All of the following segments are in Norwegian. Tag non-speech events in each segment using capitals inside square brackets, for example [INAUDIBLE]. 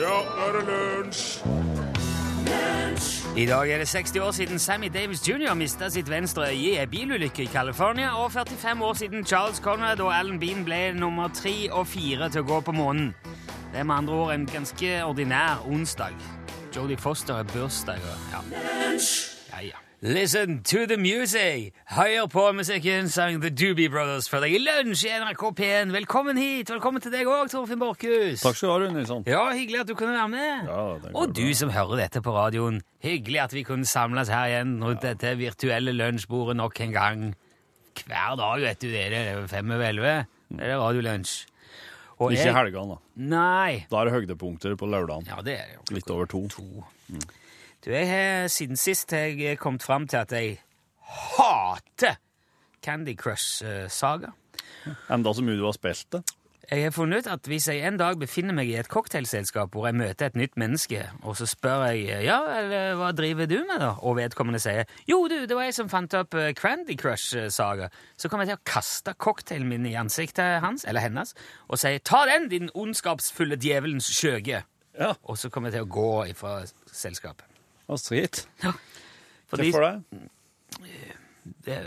Ja, nå er det lunsj! I dag er det 60 år siden Sammy Davis jr. mista sitt venstre øye i en bilulykke i California, og 45 år siden Charles Conrad og Alan Bean ble nummer tre og fire til å gå på månen. Det er med andre ord en ganske ordinær onsdag. Jodie Foster har bursdag ja. ja. Listen to the music! Hør på musikken, sang The Doobie Brothers for deg i lunsj i NRK P1. Velkommen hit! Velkommen til deg òg, Torfinn Borchhus. Takk skal du ha, Rune Nilsson. Ja, hyggelig at du kunne være med. Ja, og du bra. som hører dette på radioen, hyggelig at vi kunne samles her igjen rundt dette virtuelle lunsjbordet nok en gang. Hver dag, vet du. Det er det fem over elleve. Det er radiolunsj. Og Ikke jeg- helgene, da. Nei. Da er det høydepunkter på lørdagen. Ja, det er det jo. Litt over to. to. Du, jeg har siden sist jeg kommet fram til at jeg hater Candy Crush-saga. Enda så mye du har spilt det. Jeg har funnet ut at hvis jeg en dag befinner meg i et cocktailselskap hvor jeg møter et nytt menneske, og så spør jeg ja, eller hva driver du med, da? Og vedkommende sier jo, du, det var jeg som fant opp Crandy Candy Crush-saga, så kommer jeg til å kaste cocktailen min i ansiktet hans, eller hennes, og si ta den, din ondskapsfulle djevelens skjøge. Ja. Og så kommer jeg til å gå ifra selskapet. Og stritt. Ja. Fordi Hvorfor det? det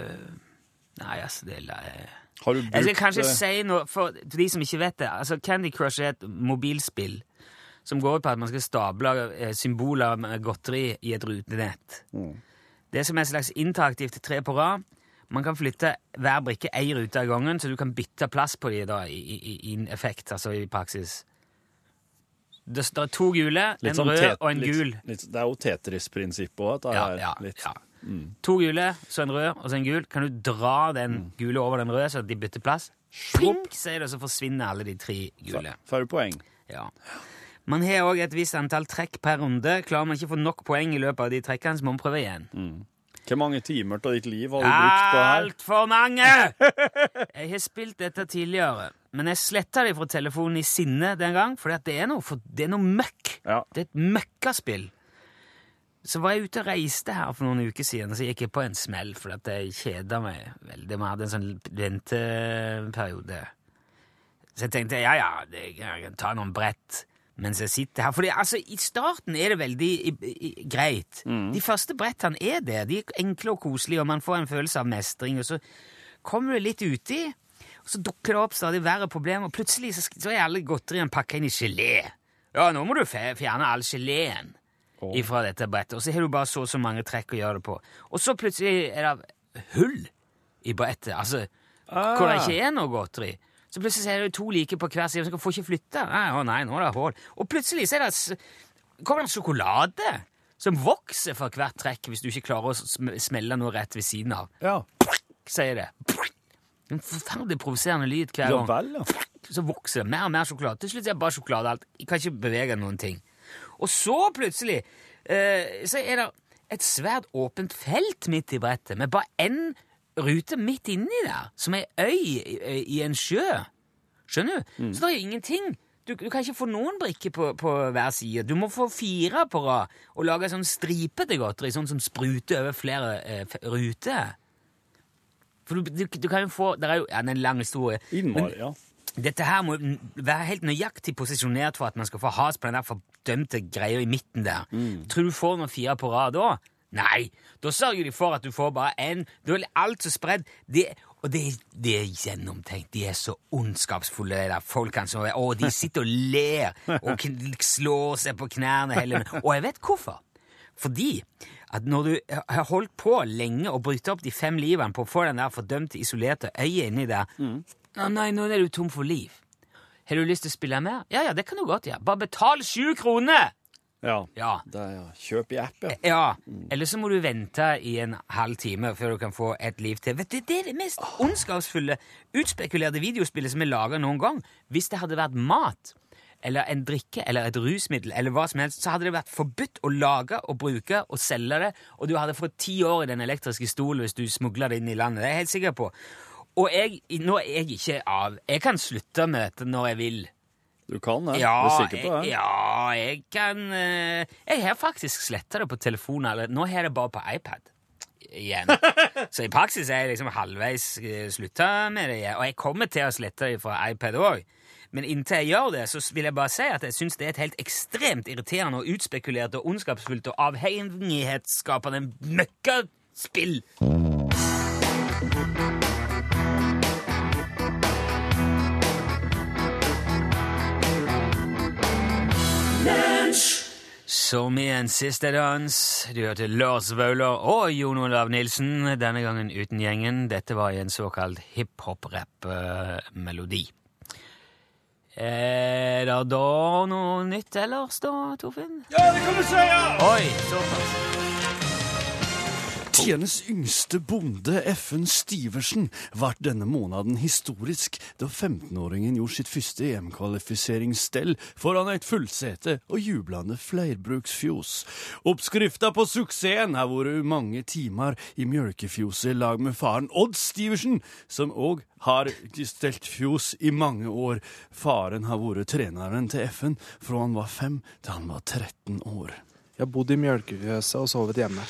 Nei, altså, det er Har du Jeg skal kanskje eh, si noe for til de som ikke vet det. Altså, Candy Crush er et mobilspill som går ut på at man skal stable eh, symboler med godteri i et rutenett. Mm. Det er som et slags interaktivt tre på rad. Man kan flytte hver brikke ei rute av gangen, så du kan bytte plass på de da, i, i, i effekt, altså i praksis. Det er to gule, litt en sånn rød og en litt- gul. Litt, det er jo Tetris-prinsippet òg, Ja, Ja, ja, Mm. To gule, så en rød, og så en gul. Kan du dra den Mm. gule over den røde, så de bytter plass? Pling, sier det, så forsvinner alle de tre gule. Får du poeng. Ja. Man har òg et visst antall trekk per runde. Klarer man ikke å få nok poeng i løpet av de trekkene, så må man prøve igjen. Hvor mange timer av ditt liv har du brukt på det her? Altfor mange! [LAUGHS] Jeg har spilt dette tidligere, men jeg sletta det fra telefonen i sinne den gang, for det er noe, for det er noe møkk. Ja. Det er et møkkaspill. Så var jeg ute og reiste her for noen uker siden, og så gikk jeg på en smell fordi at jeg kjeda meg veldig. Vi hadde en sånn venteperiode. Så jeg tenkte ja, ja, jeg kan ta noen brett mens jeg sitter her. For altså, i starten er det veldig i, i, greit. De første brettene er det. De er enkle og koselige, og man får en følelse av mestring. Og så kommer du litt uti, og så dukker det opp stadig verre problemer. Og plutselig så, så er alle godteriene pakka inn i gelé. Ja, nå må du fjerne all geleen ifra dette brettet. Og så har du bare så og så mange trekk å gjøre det på. Og så plutselig er det hull i brettet, altså hvor det ikke er noe godteri. Så plutselig er det to like på hver side, så får ikke flytte. Nei, å nei, nå er det hull. Og plutselig så det, kommer det en sjokolade som vokser for hvert trekk hvis du ikke klarer å sm- smelle noe rett ved siden av. Ja. Sier det. En forferdelig provoserende lyd hver ja gang vel, ja. så vokser det mer og mer sjokolade. Til slutt er det bare sjokolade alt. Jeg kan ikke bevege noen ting. Og så plutselig eh, så er det et svært åpent felt midt i brettet, med bare én rute midt inni der, som ei øy i, en sjø. Skjønner du? Så det er ingenting. Du, du kan ikke få noen brikker på, på hver side. Du må få fire på rad og lage sånn stripete godteri, sånn som spruter over flere eh, ruter. For du, du, du kan jo få Det er jo ja, det er en lang historie. men- ja. dette her må være helt nøyaktig posisjonert for at man skal få has på den der fordømte greia i midten der. Tror du får noen fire på rad da? Nei, da sørger de for at du får bare én. Da er alt så spredd. De, og det, er- er gjennomtenkt. De er så ondskapsfulle, de der folkene som Å, de sitter og ler og slår seg på knærne hele Og jeg vet hvorfor. Fordi at når du har holdt på lenge og brutt opp de fem livene på å få den der fordømte, isolerte øyet inni der Å nei, nå er du tom for liv. Har du lyst til å spille mer? Ja, ja, det kan du godt gjøre. Bare betal sju kroner! Ja. Ja. Det er, ja. Kjøp i app, ja. Ja, Eller så må du vente i en halv time før du kan få et liv til. Vet du, Det er det mest ondskapsfulle, utspekulerte videospillet som er laga noen gang. Hvis det hadde vært mat, eller en drikke, eller et rusmiddel, eller hva som helst, så hadde det vært forbudt å lage og bruke og selge det, og du hadde fått ti år i den elektriske stolen hvis du smugla det inn i landet. Det er jeg helt sikker på. Og jeg, nå er jeg ikke av Jeg kan slutte med dette når jeg vil. Du kan det. Ja, du er sikker på det? ja, jeg kan eh, Jeg har faktisk sletta det på telefonen. Eller, nå har jeg det bare på iPad igjen. [LAUGHS] Så i praksis er jeg liksom halvveis uh, slutta med det. Og jeg kommer til å slette det fra iPad òg. Men inntil jeg gjør det, så vil jeg bare si at jeg syns det er et helt ekstremt irriterende og utspekulert og ondskapsfullt og avhengighetsskapende møkkaspill. Som i en siste dans. Du hørte Lars Vaular og Jon Olav Nilsen, denne gangen uten gjengen. Dette var i en såkalt hiphop-rapp-melodi. Er det da noe nytt ellers, da, Torfinn? Ja, det kan du si! ja! Oi, såpass. Tienes yngste bonde, FN Stiversen, vart denne måneden historisk da 15-åringen gjorde sitt første EM-kvalifiseringsstell foran et fullsete og jublende flerbruksfjos. Oppskrifta på suksessen har vært mange timer i mjølkefjoset i lag med faren Odd Stiversen, som òg har stelt fjos i mange år. Faren har vært treneren til FN fra han var fem til han var 13 år. Jeg har bodd i mjølkefjøset og sovet hjemme.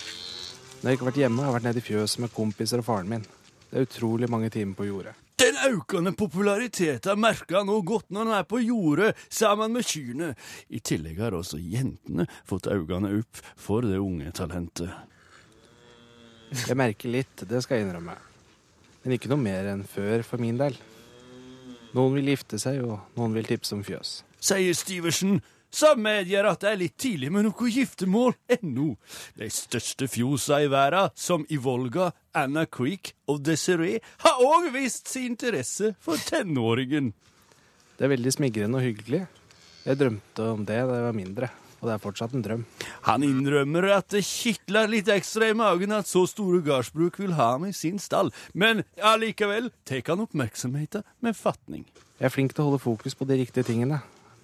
Når jeg ikke har vært hjemme, har jeg vært nede i fjøset med kompiser og faren min. Det er utrolig mange timer på jordet. Den økende populariteten merker han nå godt når han er på jordet sammen med kyrne. I tillegg har også jentene fått øynene opp for det unge talentet. Jeg merker litt, det skal jeg innrømme. Men ikke noe mer enn før for min del. Noen vil gifte seg, og noen vil tipse om fjøs. Sier Stiversen, som medgir at det er litt tidlig med noe giftermål ennå. De største fjosa i verden, som i Volga, Anna Creek og Desiree, har òg vist sin interesse for tenåringen. Det er veldig smigrende og hyggelig. Jeg drømte om det da jeg var mindre, og det er fortsatt en drøm. Han innrømmer at det kitler litt ekstra i magen at så store gardsbruk vil ha ham i sin stall, men allikevel tar han oppmerksomheten med fatning. Jeg er flink til å holde fokus på de riktige tingene.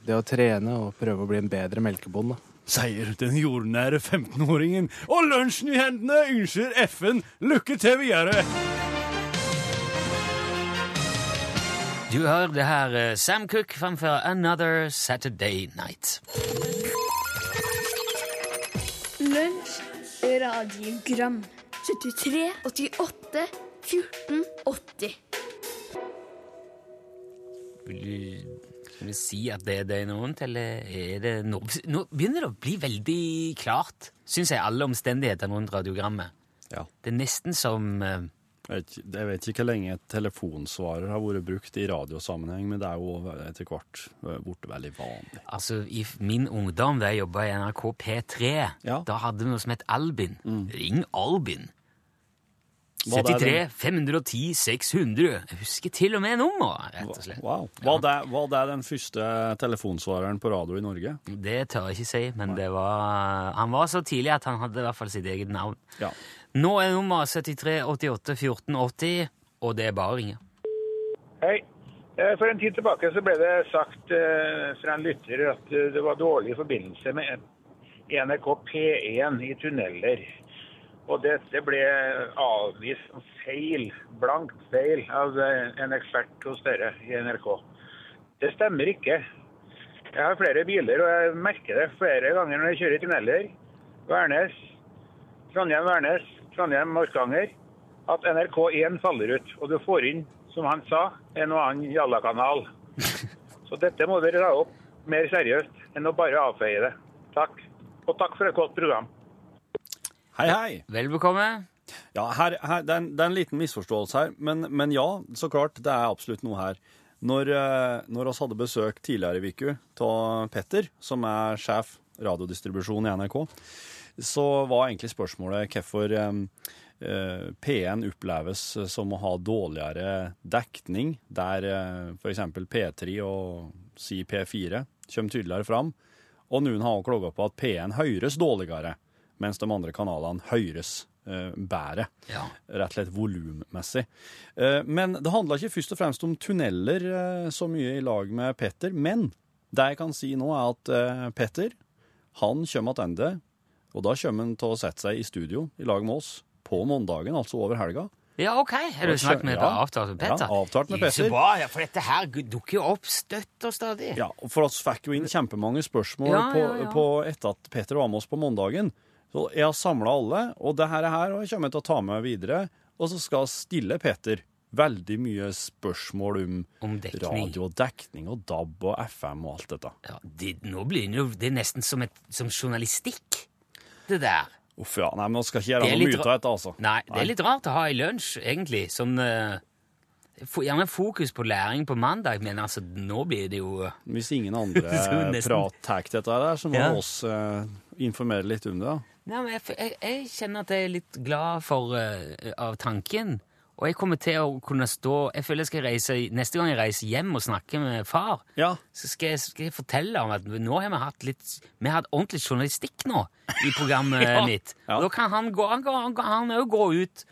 Det å trene og prøve å bli en bedre melkebonde. Sier den jordnære 15-åringen, og lunsjen i hendene ønsker FN lykke til videre. Du hører det her eh, Sam Cook framfor Another Saturday Night. Lunsj, radiogram 73, 88, 14, 80 Vil vi si at det, er noe, eller er det noe Nå begynner det å bli veldig klart, syns jeg, alle omstendighetene rundt radiogrammet. Ja. Det er nesten som eh, Jeg vet, jeg vet ikke hvor lenge telefonsvarer har vært brukt i radiosammenheng, men det er jo etter hvert blitt veldig vanlig. Altså, I min ungdom, da jeg jobba i NRK P3, Ja. da hadde vi noe som het Albin. Ring Albin. Var det 73 den- 510 600. Jeg husker til og med nummeret, rett og slett. Wow. Var, det, var det den første telefonsvareren på radio i Norge? Det tør jeg ikke si, men det var, han var så tidlig at han hadde i hvert fall sitt eget navn. Ja. Nå er nummeret 73 88 14 80, og det er bare å ringe. Hei. Eh, For en tid tilbake så ble det sagt eh, fra en lytter at eh, det var dårlig forbindelse med NRK P1 i tunneler. Og dette ble avvist som feil, blankt feil, av eh, en ekspert hos dere i NRK. Det stemmer ikke. Jeg har flere biler, og jeg merker det flere ganger når jeg kjører i tunneler. Værnes, Trondheim-Værnes, Trondheim-Orkanger, at NRK1 faller ut. Og du får inn, som han sa, en og annen jallakanal. [LAUGHS] Så dette må dere ta opp mer seriøst enn å bare avfeie det. Takk. Og takk for et godt program. Hei, hei! Vel bekomme. Ja, her, her, det, er en, det er en liten misforståelse her, men, men ja, så klart, det er absolutt noe her. Når, eh, når oss hadde besøk tidligere i uka av Petter, som er sjef radiodistribusjon i NRK, så var egentlig spørsmålet hvorfor eh, eh, P1 oppleves som å ha dårligere dekning, der eh, f.eks. P3 og si P4 kommer tydeligere fram. Og noen har også klaga på at P1 høres dårligere, mens de andre kanalene høres eh, bedre. Ja. Rett og slett volummessig. Eh, men det handla ikke først og fremst om tunneler eh, så mye i lag med Petter. Men det jeg kan si nå, er at eh, Petter han kommer tilbake, og da kommer han til å sette seg i studio i lag med oss på mandagen, altså over helga. Ja, OK. Har du snakket med Ja. avtalt med Petter? Ja, avtalt med Petter. Så bra, ja, for dette her dukker jo opp støtt og stadig. Ja, For oss fikk jo inn kjempemange spørsmål Ja, på, ja. På etter at Petter var med oss på mandagen. Så jeg har samla alle, og det her, her kommer jeg til å ta med videre. Og så skal jeg stille Peter veldig mye spørsmål om Om radio og dekning og DAB og FM og alt dette. Ja, det, nå blir det jo Det er nesten som, et, som journalistikk, det der. Uff ja, nei, men nå skal ikke gjøre er noe mye av dette, altså. Nei, det er litt rart å ha i lunsj, egentlig. Sånn uh, Gjerne fokus på læring på mandag, men altså, nå blir det jo Hvis ingen [LAUGHS] andre nesten- tar dette der, så må Ja. oss eh, informere litt om det. da. Nei, men jeg, jeg, jeg kjenner at jeg er litt glad for uh, av tanken. Og jeg kommer til å kunne stå Jeg føler jeg skal reise Neste gang jeg reiser hjem og snakker med far, Ja, så skal jeg, skal jeg fortelle om at nå har vi hatt litt Vi har hatt ordentlig journalistikk nå i programmet [LAUGHS] Ja. mitt. Ja. Da kan han gå Han han han jo gå ut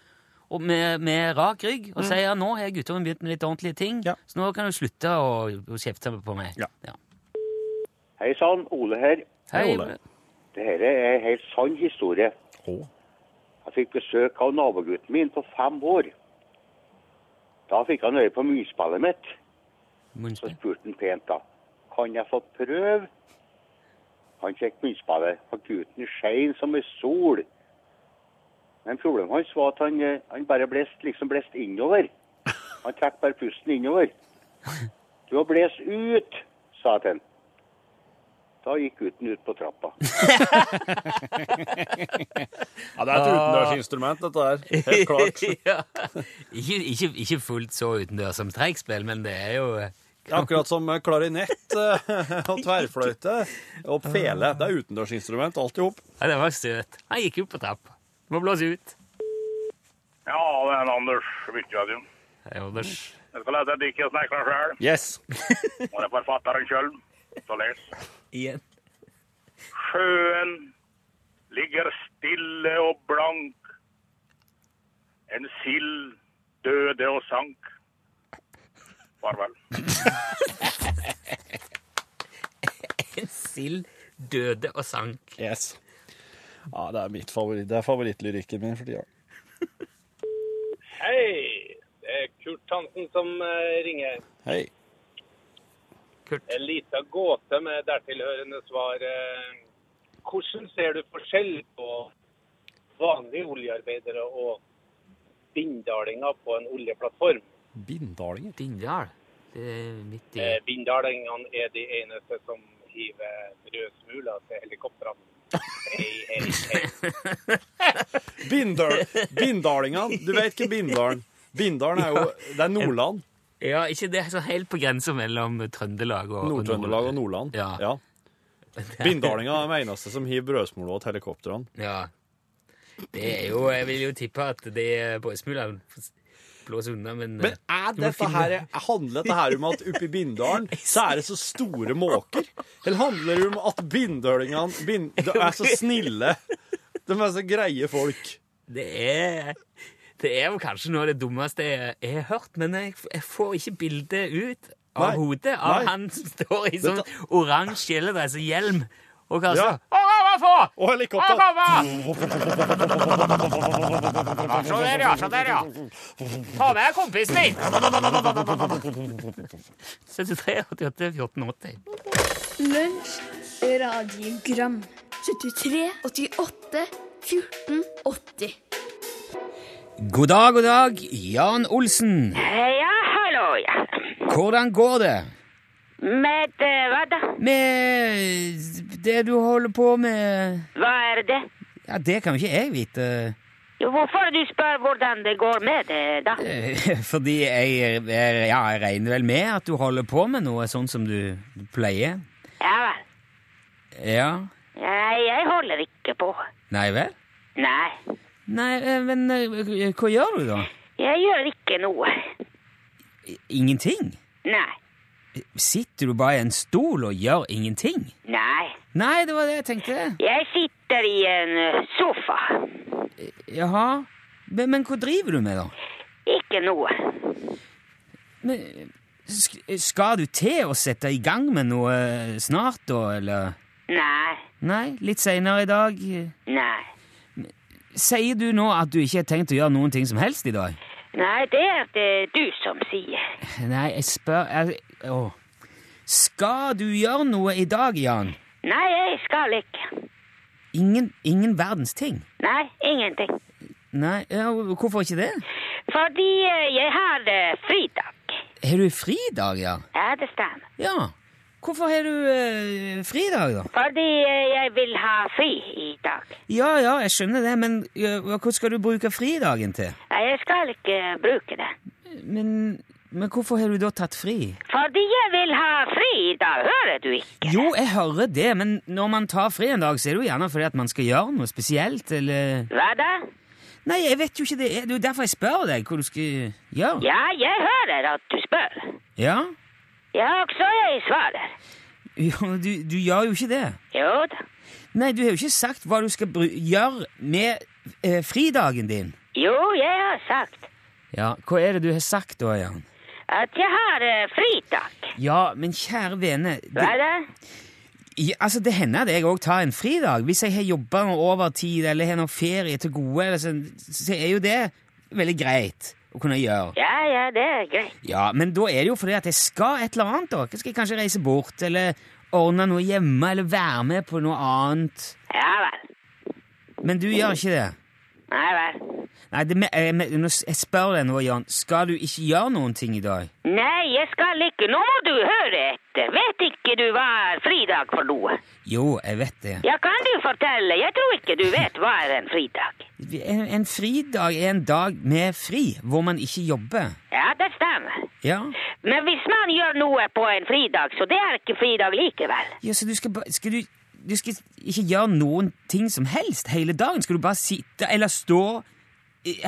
og med, med rak rygg og si at nå har guttungen begynt med litt ordentlige ting, Mm. Ja. så nå kan du slutte å, å kjefte på meg. Ja. Hei sann, Ole her. Hei, Ole. Dette er en helt sann historie. Oh. Jeg fikk besøk av nabogutten min på fem år. Da fikk han øye på munnspillet mitt. Så spurte han pent da. Kan jeg få prøve? Han fikk munnspillet, og gutten skein som ei sol. Men problemet hans var at han, eh, han bare blest, liksom blest innover. Han trakk bare pusten innover. [LAUGHS] Du har blest ut, sa jeg til han. Da gikk gutten ut på trappa. [LAUGHS] Ja, det er et utendørsinstrument, dette her. Helt klart. [LAUGHS] ja. ikke, ikke, ikke fullt så utendørs som trekkspill, men det er jo eh, akkurat som klarinett eh, og tverrfløyte og fele. Det er utendørsinstrument, alt i hop. Ja, det var søt. Han gikk ut på trappa. Må blåse ut. Ja, det er en Anders Hvittjadium. Hei, Anders. Jeg skal lese et dikt jeg snekra sjøl. Yes. Og det er forfatteren sjøl. Så les. Igjen. Sjøen ligger stille og blank. En sild døde og sank. Farvel. [LAUGHS] En sild døde og sank. yes. Ja, det er mitt favoritt. Det er favorittlyrikken min for tida. Hei, det er Kurt Hansen som eh, ringer. Hei. Kurt. En liten gåte med dertilhørende svar. eh, Hvordan ser du forskjell på vanlige oljearbeidere og bindalinger på en oljeplattform? Bindalinger. Bindal? Det er midt i Bindalingene er de eneste som hiver brødsmuler til helikoptrene. Hei, hei, hei. [LAUGHS] Bindal, Bindalingene. Du vet ikke Bindalen. Bindalen er jo Det er Nordland. Ja, ikke det er så helt på grensa mellom Trøndelag og Nord-Trøndelag og Nordland. Ja. Bindalinga [LAUGHS] er de eneste som hiver brødsmuler til helikoptrene. Ja. Det er jo Jeg vil jo tippe at det brødsmulene blåser unna, men, Men er Du dette her, handler dette her om at oppe i Bindalen [LAUGHS] så er det så store måker? Eller handler det om at bindølingene bind, er så snille? De er så greie folk. det er det er jo kanskje noe av det dummeste jeg, jeg har hørt, men jeg, jeg får ikke bildet ut av Nei. hodet av Nei. han som står i sånn oransje kjeledress og hjelm og kaller Ja. Og helikopter. Se der, ja. Se der, ja. Ta med kompisen din. 73, 88, 14, 80. Lunsj, radiogram 73, 88, 14, 80 God dag, god dag. Jan Olsen. Ja, hallo, ja. Hvordan går det Med eh, hva da? med det du holder på med? Hva er det? Ja, Det kan jo ikke jeg vite. Jo, hvorfor du spør hvordan det går med det, da? Eh, [LAUGHS] Fordi jeg, jeg, ja, jeg regner vel med at du holder på med noe sånn som du pleier. Ja vel. Ja. Nei, jeg holder ikke på. Nei vel? Nei, Nei, eh, men eh, hva gjør du da? jeg gjør ikke noe. Ingenting? Nei, Sitter du bare i en stol og gjør ingenting? nei. Nei, det var det jeg tenkte. Jeg sitter i en eh, sofa. Jaha. Men, men hva driver du med, da? Ikke noe. Men, skal du til å sette i gang med noe snart, da, eller? Nei, Nei, litt seinere i dag? nei. Sier du nå at du ikke har tenkt å gjøre noen ting som helst i dag? Nei, det er det du som sier. Nei, jeg spør jeg, å. Skal du gjøre noe i dag, Jan? Nei, jeg skal ikke. Ingen, ingen verdens ting? Nei, ingenting. Nei, ja, hvorfor ikke det? fordi eh, jeg har eh, fridag. Har du fridag, ja? Ja, det stemmer. Ja. Hvorfor har du eh, dag, da? Fordi eh, jeg vil ha fri i dag. Ja, ja, jeg skjønner det, men hva skal du bruke fridagen til? Jeg skal ikke bruke det. Men, men hvorfor har du da tatt fri? Fordi jeg vil ha fri i dag, hører du ikke? Jo, jeg hører det, men når man tar fri en dag, så er det jo gjerne fordi at man skal gjøre noe spesielt, eller Hva da? Nei, jeg vet jo ikke det. Det er jo derfor jeg spør deg hva du skal gjøre. Ja, jeg hører at du spør. Ja? Ja, også jeg svarer. Jo, du, du gjør jo ikke det. Jo da. Nei, du har jo ikke sagt hva du skal gjøre med eh, fridagen din. Jo, jeg har sagt Ja, hva er det du har sagt da, Jan? at jeg har eh, fridag. Ja, men kjære vene Hva er det, ja, altså, det hender at jeg òg tar en fridag. Hvis jeg har jobba noe overtid eller har noe ferie til gode, eller sånn, så er jo det veldig greit å kunne gjøre. Ja, ja, det er greit. Ja, men da er det jo fordi at jeg skal et eller annet. da. Jeg skal kanskje reise bort, eller ordne noe hjemme, eller være med på noe annet. Ja vel. Men du gjør ikke det. Nei vel. Nei, det, jeg, s- jeg spør deg nå, Jan. Skal du ikke gjøre noen ting i dag? Nei, jeg skal ikke. Nå må du høre etter. Vet ikke du hva er fridag for noe? Jo, jeg vet det. Ja, kan du fortelle? Jeg tror ikke du vet hva er en fridag. En, en fridag er en dag med fri, hvor man ikke jobber. Ja, det stemmer. Ja, Men hvis man gjør noe på en fridag, så det er ikke fridag likevel. ja så du skal, skal du, du skal ikke gjøre noen ting som helst hele dagen? Skal du bare sitte eller stå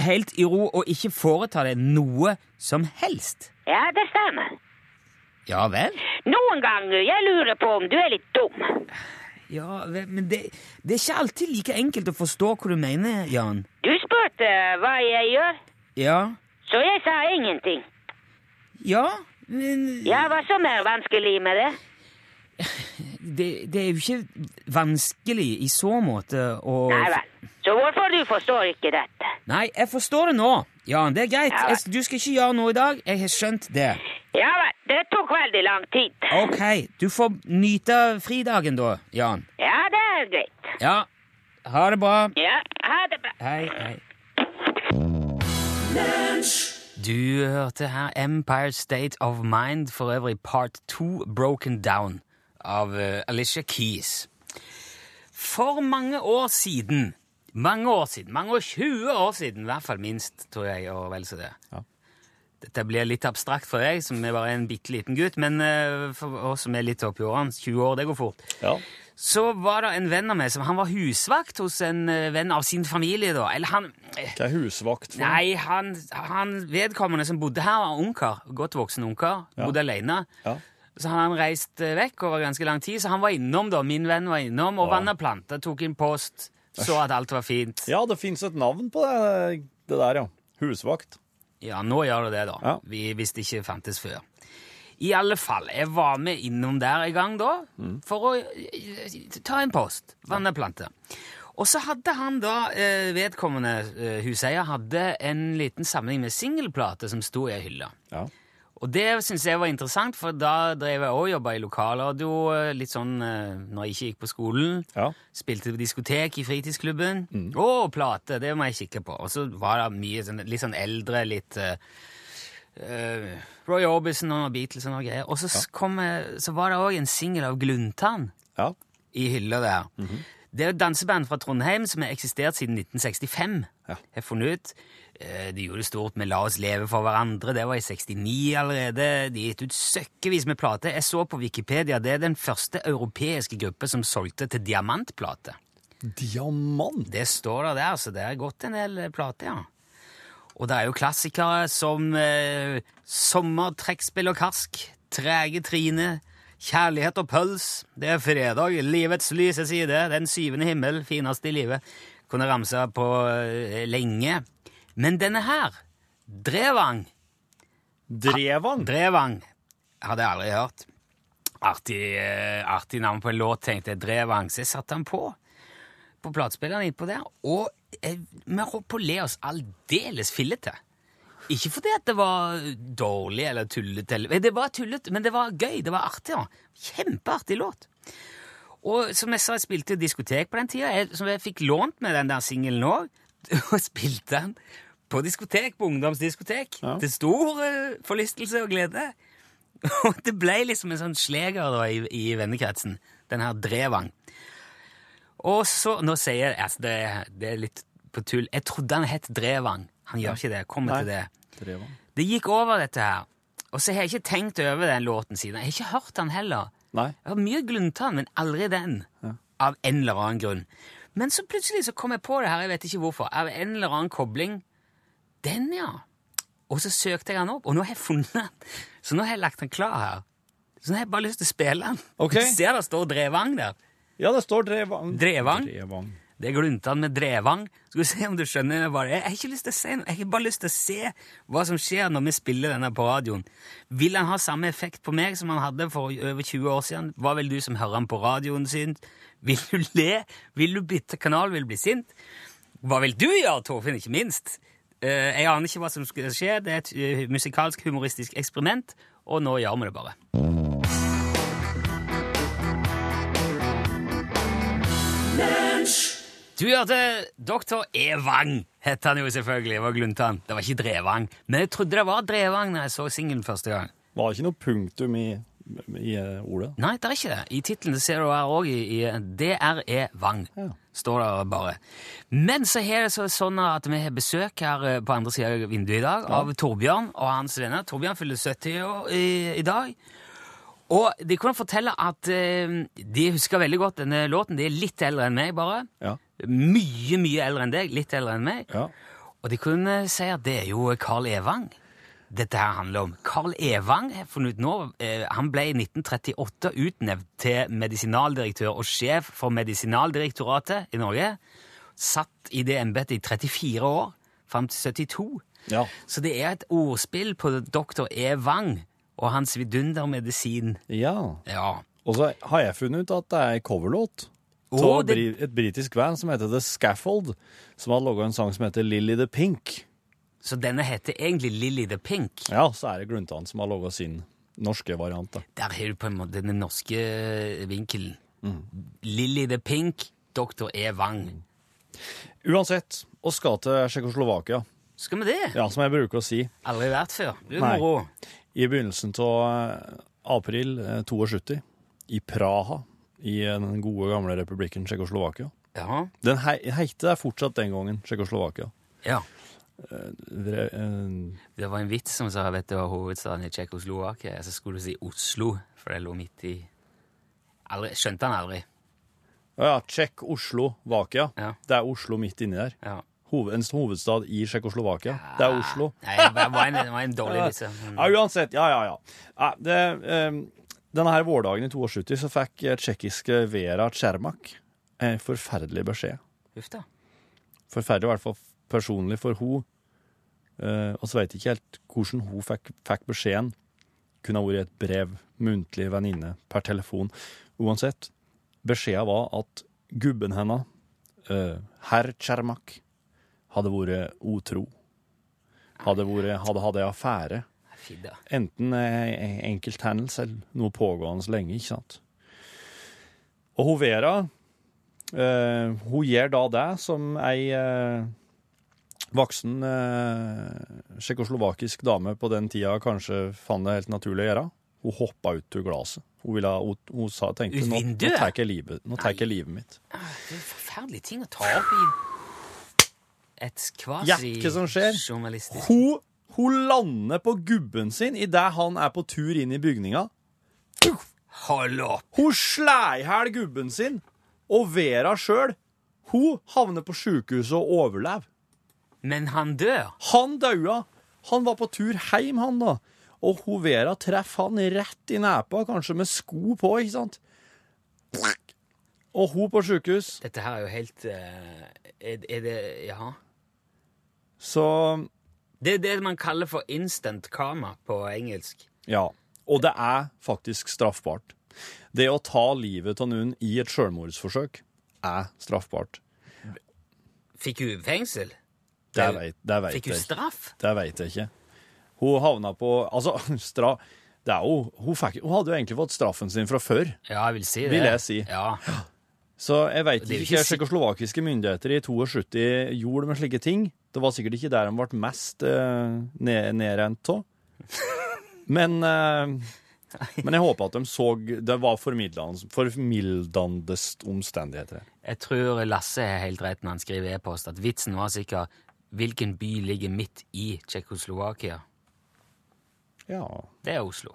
helt i ro og ikke foreta deg noe som helst? Ja, det stemmer. Ja vel? Noen ganger jeg lurer på om du er litt dum. Ja, vel, men det, det er ikke alltid like enkelt å forstå hva du mener, Jan. Du spurte hva jeg gjør, Ja, så jeg sa ingenting. ja, men Ja, hva som er vanskelig med det? [LAUGHS] det, det er jo ikke vanskelig i så måte å Nei vel. Så hvorfor du forstår ikke dette? Nei, jeg forstår det nå. Jan, det er greit. Ja. Jeg, du skal ikke gjøre noe i dag. Jeg har skjønt det. Ja vel, det tok veldig lang tid. Ok, du får nyte fridagen da, Jan. Ja, det er greit. Ja, ha det bra. Ja, ha det bra. Hei, hei. Du hørte her Empire State of Mind, for øvrig part 2 Broken Down av eh, Alicia Keys. For mange år siden, mange år siden, mange år, 20 år siden, i hvert fall minst, tror jeg, og vel så det. Dette blir litt abstrakt for deg, som er bare en bitte liten gutt, men eh, for oss som er litt oppi årene, 20 år, det går fort. Ja. Så var det en venn av meg som han var husvakt hos en eh, venn av sin familie. da. Eller han Hva er husvakt for? Nei, han, han vedkommende som bodde her, var ungkar. Godt voksen ungkar. Ja. Bodde alene. Ja. Så hadde han reist eh, vekk over ganske lang tid, så han var innom, da. Min venn var innom og Ja. vanna planter, tok inn post, så at alt var fint. Ja, det fins et navn på det, det der, ja. Husvakt. Ja, nå gjør det det, da. Ja. Vi, hvis det ikke fantes før. I alle fall, jeg var med innom der en gang da, for å eh, ta en post, vanne planter. Og så hadde han da, eh, vedkommende huseier, hadde en liten samling med singelplater som sto i ei hylle. Ja. Og det syns jeg var interessant, for da drev jeg òg jobba i lokalradio, eh, litt sånn eh, når jeg ikke gikk på skolen. Ja. Spilte på diskotek i fritidsklubben. Å, plate! Det må jeg kikke på. Og så var det mye sånn, litt sånn eldre, litt eh, Roy Orbison og Beatles og noe greier. Og så, kom, så var det òg en singel av Gluntan Ja. i hylla der. Det er et danseband fra Trondheim som har eksistert siden 1965. Ja. Jeg har funnet ut. Eh, De gjorde stort med La oss leve for hverandre. Det var i 69 allerede. De gitt ut søkkevis med plater. Jeg så på Wikipedia det er den første europeiske gruppe som solgte til diamantplate. Diamant. Det står der der, så det er gått en del plater, ja. Og det er jo klassikere som eh, Sommertrekkspill og karsk, Trege Trine, Kjærlighet og pøls, Det er fredag, Livets lyse side, Den syvende himmel, fineste i livet. Kunne ramse på eh, lenge. Men denne her, Drevang Drevang. Drevang hadde jeg aldri hørt. Artig, eh, artig navn på en låt, tenkte jeg. Drevang. Så jeg satte den på på platespilleren innpå der, og eh, vi holdt på å le oss aldeles fillete. Ikke fordi at det var dårlig eller tullete, det var tullete, men det var gøy, det var artig. Ja. Kjempeartig låt. Og som jeg sa, jeg spilte diskotek på den tida, jeg, som jeg fikk lånt med den der singelen òg, [LAUGHS] og spilte den på diskotek, på ungdomsdiskotek. Ja. Til stor eh, forlystelse og glede. [LAUGHS] Og det ble liksom en sånn sleger da, i, i vennekretsen. Den her Drevang. Og så Nå sier jeg altså, det, det er litt på tull. Jeg trodde han het Drevang. Han gjør ikke det. Jeg Kommer Nei. til det. Drevang. Det gikk over, dette her. Og så har jeg ikke tenkt over den låten siden. Jeg har ikke hørt den heller. Nei. Jeg har mye Gluntan, men aldri den. Av en eller annen grunn. Men så plutselig så kom jeg på det her, jeg vet ikke hvorfor. Av en eller annen kobling. Den, ja. Og så søkte jeg den opp, og nå har jeg funnet den. Så nå har jeg lagt den klar her. Så nå har jeg bare lyst til å spille den. Okay. Du ser det står Drevang der. Ja, det står Drevang. Drevang? Drevang. Det er gluntan med drevang. Skal vi se om du skjønner hva det er. Jeg har ikke lyst til å se noe. Jeg har bare lyst til å se hva som skjer når vi spiller denne på radioen. Vil han ha samme effekt på meg som han hadde for over 20 år siden? Hva vil du som hører han på radioen synes? Vil du le? Vil du bytte kanal? Vil du bli sint? Hva vil du gjøre, Torfinn, ikke minst? Eh, jeg aner ikke hva som skal skje. Det er et eh, musikalsk, humoristisk eksperiment, og nå gjør vi det bare. Du hørte Doktor Evang, het han jo selvfølgelig. Det var Gluntan. Det var ikke Drevang. Men jeg trodde det var Drevang når jeg så singelen første gang. Var det ikke noe punktum i, i eh, ordet? Nei, det er ikke det. I tittelen ser du her òg, i, i DRE Vang, Ja. står det bare. Men så er det så, sånn at vi har besøk her eh, på andre sida av vinduet i dag av Torbjørn og hans venner. Torbjørn fyller 70 år i, i dag. Og de kunne fortelle at eh, de husker veldig godt denne låten. De er litt eldre enn meg, bare. Ja. Mye, mye eldre enn deg. Litt eldre enn meg. Ja. Og de kunne si at det er jo Carl Evang dette her handler om. Carl Evang har funnet ut nå, eh, han ble i 1938 utnevnt til medisinaldirektør og sjef for Medisinaldirektoratet i Norge. Satt i det embetet i 34 år, fram til 72. ja. Så det er et ordspill på doktor Evang og hans vidundermedisin. Ja. Ja. Og så har jeg funnet ut at det er coverlåt av det- et britisk band som heter The Scaffold, som har laga en sang som heter Lily the Pink. Så denne heter egentlig Lily the Pink. Ja, så er det Gluntan som har laga sin norske variant. da. Der har du på en måte den norske vinkelen. Lily the Pink, doktor Wang. Uansett, og skal til Tsjekkoslovakia, Skal vi det? ja, som jeg bruker å si. Aldri vært før. Du er moro. I begynnelsen av april eh, 72, i Praha, i eh, den gode, gamle republikken Tsjekkoslovakia. Ja. Den hei, heter fortsatt den gangen Tsjekkoslovakia. ja. Vre- eh, Det var en vits som sa at du var hovedstaden i Tsjekkoslovakia. Så skulle du si Oslo, for det lå midt i aldri, Skjønte han aldri. Ja, ja, Tsjekk, Oslo, Vakia. Ja. Det er Oslo midt inni der. Ja. Hoved, en hovedstad i Tsjekkoslovakia. Det er Oslo. Nei, det var en, det var en dårlig vits. ja. Mm. Ja, uansett. Ja, ja, ja. ja det, um, denne her vårdagen i 72 så fikk eh, tsjekkiske Vera Tsjermak en forferdelig beskjed. Uff da. Forferdelig i hvert fall personlig for hun. Eh, og så jeg ikke helt hvordan hun fikk, fikk beskjeden. Kunne ha vært et brev, muntlig venninne, per telefon. Uansett. Beskjeden var at gubben hennes, eh, herr Tsjermak, hadde vært utro. Hadde, vært, hadde hatt en affære. Enten en enkelthendelse eller noe pågående lenge, ikke sant? Og hun Vera, eh, hun gjør da det som ei eh, voksen eh, tsjekkoslovakisk dame på den tida kanskje fant det helt naturlig å gjøre. Hun hoppa ut av glasset. Hun, ville, hun, hun sa, tenkte nå, nå tar jeg livet, livet mitt. Det er en forferdelig ting å ta opp i et Gjett hva som skjer? Hun, hun lander på gubben sin idet han er på tur inn i bygninga. Hold opp! Hun slår i hjel gubben sin, og Vera sjøl, hun havner på sjukehuset og overlever. Men han dør. Han daua. Han var på tur hjem, han, da. Og hun Vera treffer han rett i nepa, kanskje med sko på, ikke sant? Og hun på sjukehus. Dette her er jo helt eh, er, er det Ja. Så Det er det man kaller for instant karma på engelsk. ja. Og det er faktisk straffbart. Det å ta livet av noen i et sjølmordsforsøk er straffbart. Fikk hun fengsel? Det vet Fikk hun straff? Det vet jeg ikke. Hun havna på Altså, [LAUGHS] stra... Det er jo hun, fikk, hun hadde jo egentlig fått straffen sin fra før. Ja, jeg vil si det. Vil jeg si. Ja. Så jeg Det er jo ikke ikke tsjekkoslovakiske myndigheter i 72 gjorde med slike ting. Det var sikkert ikke der de ble mest eh, ned, nedrent av. [LAUGHS] Men, eh, men jeg håper at de så Det var formildende, omstendigheter. Jeg tror Lasse er helt rett når han skriver i e-post at vitsen var sikkert hvilken by ligger midt i Tsjekkoslovakia. Ja. Det er Oslo.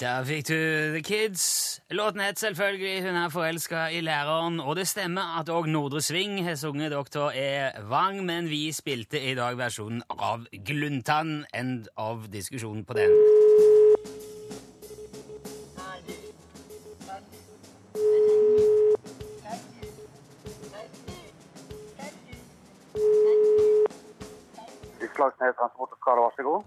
Der fikk du The Kids. Låten het selvfølgelig 'Hun er forelska i læreren', og det stemmer at òg Nordre Sving har sunget 'Doktor E. Wang', men vi spilte i dag versjonen av 'Gluntann'. End av diskusjonen på den. Utslagsnes Transport og Skade, vær så god.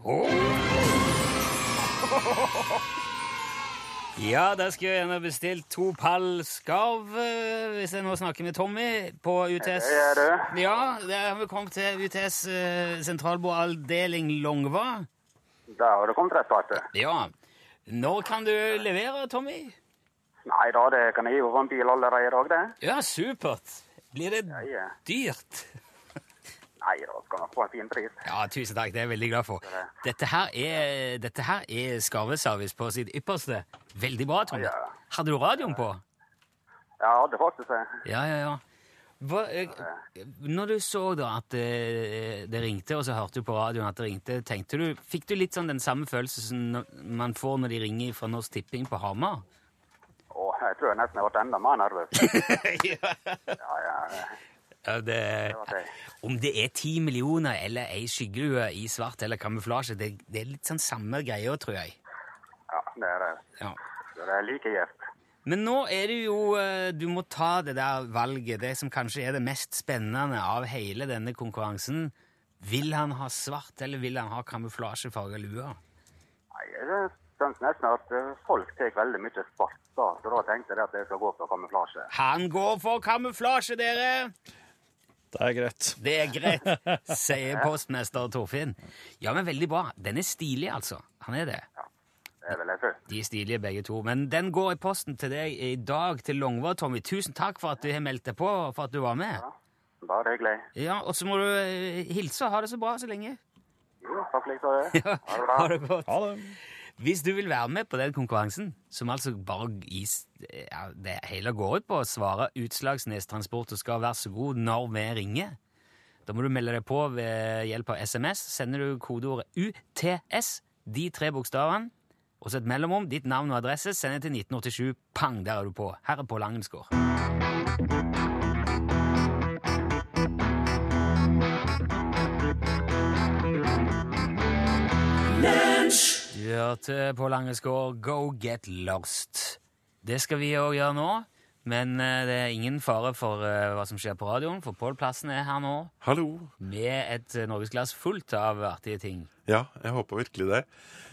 Ja, da skulle jeg gjerne bestilt to pall skarv, eh, hvis jeg nå snakker med Tommy, på UTS. Det er det. Ja, der har vi kommet til UTS eh, sentralbordavdeling Longva. Der har du kommet rett, på du. Ja. Når kan du levere, Tommy? Nei da, det kan jeg gi over en bil allerede i dag, det. Ja, supert. Blir det dyrt? Nei da, skal nok få en fin pris. Ja, tusen takk. Det er jeg veldig glad for. Dette her er, dette her er skarveservice på sitt ypperste. Veldig bra, Tom. Ja. Hadde du radioen på? Ja, det faktisk det. Ja, ja, ja. Hva, eh, når du så da at det, det ringte, og så hørte du på radioen at det ringte, tenkte du, fikk du litt sånn den samme følelsen som man får når de ringer fra Norsk Tipping på Hamar? Å, jeg tror jeg nesten jeg ble enda mer nervøs. [LAUGHS] ja. Ja, ja, Ja, det, det om det er ti millioner eller ei skyggelue i svart eller kamuflasje, det, det er litt sånn samme greia, tror jeg. Ja, det er det. Ja. Det er like gjevt. Men nå er det jo eh, Du må ta det der valget, det som kanskje er det mest spennende av hele denne konkurransen. Vil han ha svart, eller vil han ha kamuflasjefarga lue? Nei, jeg syns nesten at eh, folk tar veldig mye svart, da. Så da tenkte jeg at jeg skal gå for kamuflasje. Han går for kamuflasje, dere! Det er greit. Det er greit, sier postmester Torfinn. Ja, men veldig bra. Den er stilig, altså. Han er det. Det vil jeg. De er stilige begge to. Men den går i posten til deg i dag til Longva, Tommy. Tusen takk for at du har meldt deg på, og for at du var med. Ja, Bare hyggelig. Ja, Og så må du eh, hilse og ha det så bra så lenge. Jo, takk like [LAUGHS] så. Ja, Ha det bra. ha det godt. Ha det. Hvis du vil være med på den konkurransen, som altså bare gis ja, Det hele går ut på å svare Utslagsnes Transport og skal være så god når vi ringer. Da må du melde deg på ved hjelp av SMS. Sender du kodeordet UTS, de tre bokstavene, og så et mellomrom, ditt navn og adresse, sender til 1987. Pang, der er du på. Her er Pål Angensgaard. Du hørte på Langeskår Go Get Lost. Det skal vi òg gjøre nå, men eh, det er ingen fare for eh, hva som skjer på radioen, for Pål Plassen er her nå Hallo. med et eh, norgesglass fullt av artige ting. Ja, jeg håper virkelig det.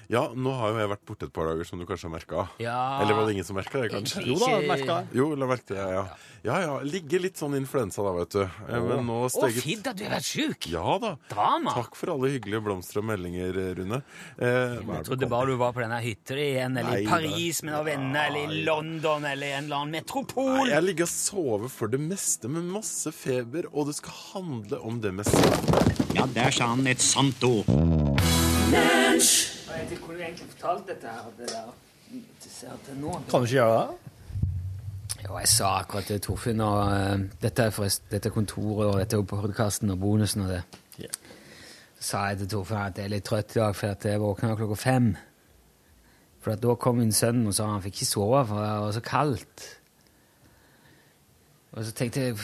Ja, nå har jo jeg vært borte et par dager, som du kanskje har merka. Ja. Eller var det ingen som merka det, kanskje? Jo da, merka. Jo, la merke det, ja. Ja ja, ligger litt sånn influensa da, vet du. Eh, Men nå Å, steget fint at du har vært sjuk! Ja da. Drama! Takk for alle hyggelige blomster og meldinger, Rune. Eh, Jeg trodde bare du var på denne hytta igjen, eller Nei, i Paris med noen venner, eller i London, eller i en eller annen metropol. Nei, Jeg ligger og sover for det meste med masse feber, og det skal handle om det meste. Ja, der sa han et sant ord. Jeg egentlig fortalt dette her, det der. Til nå. Kan du ikke gjøre det? Jo, jeg sa akkurat til Torfinn, og uh, dette er forresten dette kontoret, og dette er podkasten og bonusen og det. Ja. Så sa jeg til Torfinn at jeg er litt trøtt i dag, for jeg våkna klokka fem. For da kom min sønn og sa han fikk ikke sove, for det var så kaldt. Og så tenkte jeg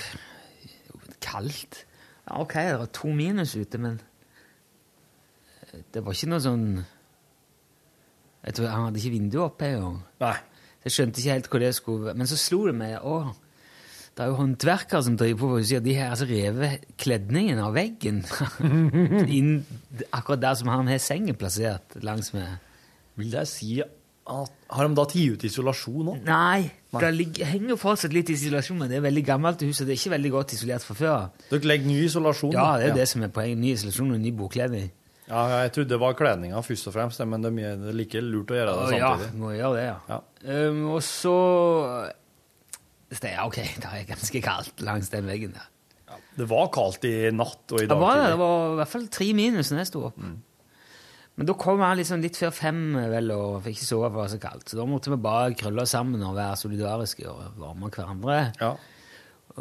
Kaldt? Ja, ok, det var to minus ute, men det var ikke noe sånn jeg tror Han hadde ikke vinduet oppe engang. Jeg skjønte ikke helt hvor det skulle være. Men så slo det meg å, det er jo håndverkere som driver på og sier de har altså revet kledningen av veggen [LAUGHS] inn akkurat der som han har sengen plassert langs med. Vil det si at Har de da tatt ut isolasjon òg? Nei, det ligger, henger fortsatt litt isolasjon, men det er veldig gammelt hus, og det er ikke veldig godt isolert fra før. Dere legger ny isolasjon? Ja, det er det som er poenget. Ny isolasjon og ny bokkledning. Ja, jeg trodde det var kledninga først og fremst, men det er, mye, det er like lurt å gjøre det samtidig. ja, må gjøre det, ja. Um, og så det, ja, OK, [LAUGHS] det er ganske kaldt langs den veggen der. Det var kaldt i natt og i Det dag var, det, det var i hvert fall tre minus når jeg sto opp. Men da kom jeg liksom litt før fem vel, og fikk ikke sove for det var så kaldt. Så da måtte vi bare krølle oss sammen og være solidariske og varme hverandre.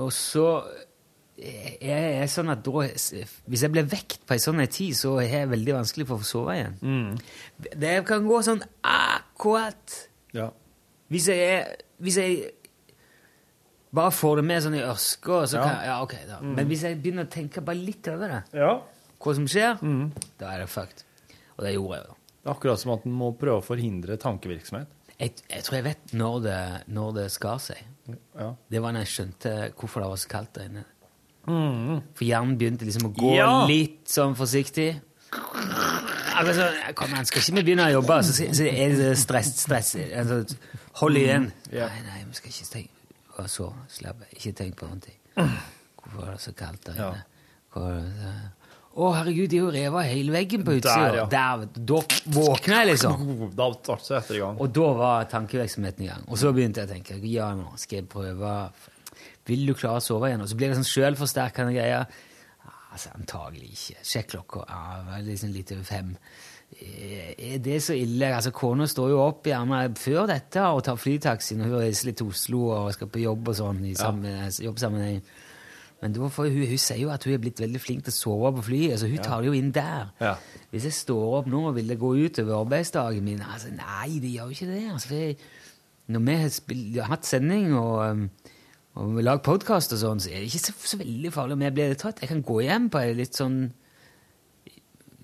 Og så er sånn at da, hvis jeg blir vekt på en sånn tid, så er jeg veldig vanskelig for å få sove igjen. Mm. Det kan gå sånn akkurat Ja. Hvis jeg, hvis jeg bare får det med sånn i ørska, så Ja. kan Ja, ok, da. Mm. Men hvis jeg begynner å tenke bare litt over det, Ja. hva som skjer, da er det fucked. Og det gjorde jeg da. Det er akkurat som at en må prøve å forhindre tankevirksomhet. Jeg, jeg tror jeg vet når det, når det skar seg. Ja. Det var når jeg skjønte hvorfor det var så kaldt der inne. Mm. For hjernen begynte liksom å gå Ja. litt sånn forsiktig. Akkurat sånn, Kom igjen, skal ikke vi begynne å jobbe? Så, så er det stress, stress. Altså, hold igjen. Ja. Nei, nei, vi skal ikke tenke Og så slapp jeg. Ikke tenk på noen ting. Hvorfor er det så kaldt der inne? Hva er det? Å, herregud, de har jo revet hele veggen på utsida. Der, ja. Vet du. Da våkna jeg, liksom. Da ble det etter i gang. Og da var tankevirksomheten i gang. Og så begynte jeg å tenke ja, nå skal jeg prøve Vil du klare å sove igjen? Og så blir det sånn selvforsterkende greier. Altså, antagelig ikke. Sjekk klokka. Ja, liksom litt over fem. Eh, Er det så ille? Altså, Kona står jo opp gjerne før dette og tar flytaxi når hun reiser litt til Oslo og skal på jobb og sånn i sammen, jobbsammenheng. Men da får hun, hun sier jo at hun er blitt veldig flink til å sove på flyet, så hun Ja. tar det jo inn der. Ja. Hvis jeg står opp nå, vil det gå ut over arbeidsdagen min? Altså, nei, det gjør jo ikke det. Altså, for jeg, når vi har, har hatt sending og, og vi lager podkast og sånn, så er det ikke så, så veldig farlig om jeg blir trøtt. Jeg kan gå hjem på litt sånn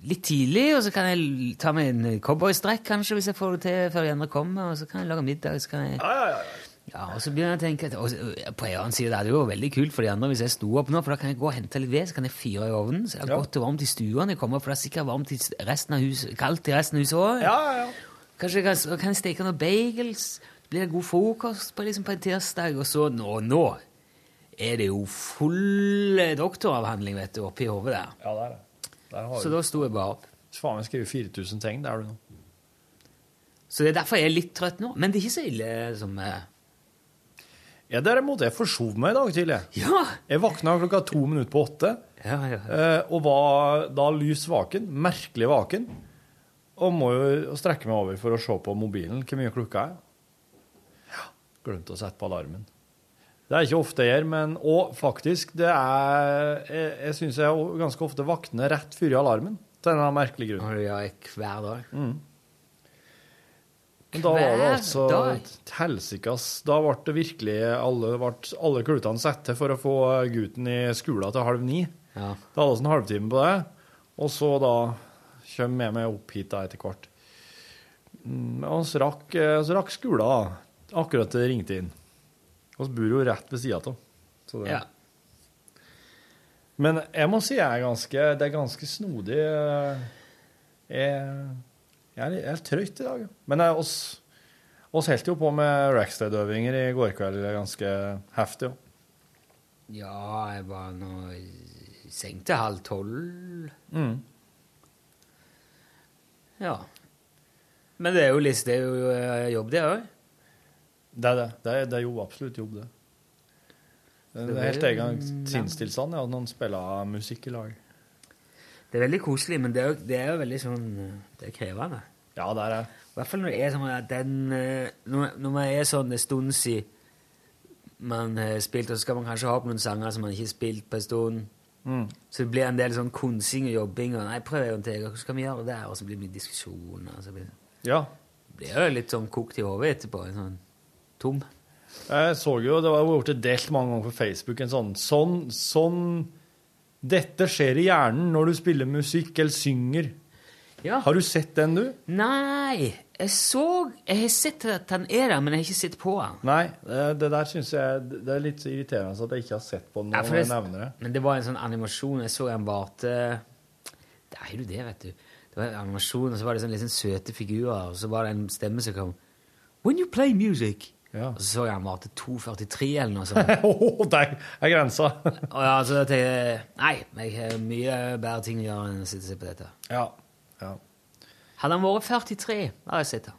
litt tidlig, og så kan jeg ta meg en cowboystrekk kanskje, hvis jeg får det til før de andre kommer, og så kan jeg lage middag, så kan jeg... Ja, ja, ja. ja og så begynner jeg å tenke at, og, På en annen side det hadde jo vært veldig kult for de andre hvis jeg sto opp nå, for da kan jeg gå og hente litt ved, så kan jeg fyre i ovnen. Så det er godt og varmt i stua når jeg kommer, for det er sikkert varmt i resten av huset, kaldt i resten av huset òg. Ja, ja, ja. Kanskje jeg kan, kan jeg steke noen bagels, blir det god frokost på, liksom, på en tirsdag, og så nå, nå er det jo full doktoravhandling vet du, oppi hodet der. Ja, det er det. Der har Så du. da sto jeg bare opp. Faen, jeg skriver 4000 ting, det er du nå. Så det er derfor jeg er litt trøtt nå. Men det er ikke så ille som eh, Ja, derimot, jeg forsov meg i dag tidlig. Ja! Jeg våkna klokka to minutter på åtte, Ja, ja. eh, og var da lys vaken, merkelig vaken, og må jo strekke meg over for å se på mobilen hvor mye klokka er. Glemte å sette på alarmen. Det er ikke ofte jeg gjør, men og faktisk, det er Jeg, jeg syns jeg ganske ofte våkner rett før alarmen, til en merkelig grunn. Ja, hver dag. Mm. Men da var det altså et helsikas Da ble det virkelig alle, alle klutene satt til for å få gutten i skolen til halv ni. Ja. Det hadde oss en halvtime på det, og så da kommer jeg meg opp hit da etter hvert. Mm, Og så rakk, så rakk skolen da, akkurat det ringte inn. Vi bor jo rett ved sida av. Ja. Men jeg må si jeg er ganske, det er ganske snodig. eh, Jeg, jeg, er, jeg er trøtt i dag. Men jeg, oss, oss holdt jo på med Rackstead-øvinger i går kveld ganske heftig. Ja, jeg var nå i seng til halv tolv. Mm. Ja. Men det er jo, det er jo eh, jobb, det òg. Det er det. Det er, det er jo absolutt jobb, det. Det Det er helt er- egen sinnstilstand ja, når en spiller musikk i lag. Det er veldig koselig, men det er jo, det er jo veldig sånn eh, Det er krevende. Ja, det er det. I hvert fall når det er sånn at den eh, Når, når man er sånn en stund siden man har spilt, og så skal man kanskje ha opp noen sanger som man ikke har spilt på en stund. Mm. Så det blir en del sånn konsing og jobbing. og 'Nei, prøv en til. Hvordan skal vi gjøre det der?' Og så blir det mye diskusjoner. Og så blir det Ja. blir jo litt sånn kokt i hodet etterpå. Sånn tom. Jeg så jo, det var gjort delt mange ganger på Facebook, en sånn Sånn, sånn Dette skjer i hjernen når du spiller musikk eller synger. Ja. Har du sett den, du? Nei! Jeg så Jeg har sett at han er der, men jeg har ikke sett på han. Nei, det, der syns jeg Det er litt irriterende at jeg ikke har sett på den Ja, når jeg nevner det. Men det var en sånn animasjon. Jeg så en varte Det er jo det, vet du. Det var en animasjon, og så var det sånne litt sånn søte figurer, og så var det en stemme som kom When you play music Og så så jeg han til 2,43 eller noe sånt. Å, der er grensa! og ja, så tenkte jeg Nei, jeg har mye bedre ting å gjøre enn å sitte og se på dette. Ja. Ja. Hadde han vært 43, har jeg sett det.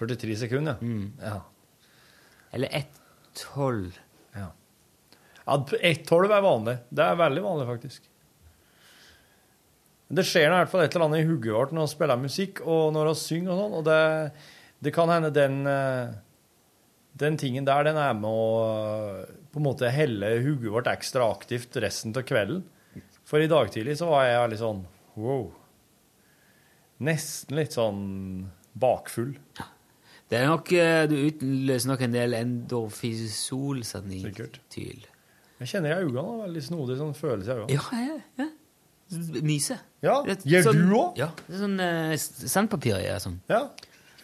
43 sekunder, Mm. ja. Eller 1,12. Ja. ja 1,12 er vanlig. Det er veldig vanlig, faktisk. Det skjer i hvert fall et eller annet i hodet vårt når vi spiller musikk og når vi synger og sånn, og det, det kan hende den eh, den tingen der, den er med å på en måte helle hodet vårt ekstra aktivt resten av kvelden. For i dag tidlig så var jeg litt sånn wow. Nesten litt sånn bakfull. Det er nok, eh, Du utløser nok en del endorfisol, sånn i Sikkert. tvil. Jeg kjenner i øynene, veldig snodig sånn følelse i øynene. Ja, ja, ja. Myse. Ja, gjør sånn- du òg? Ja. Sånn uh, sandpapir i. Sånn. Ja.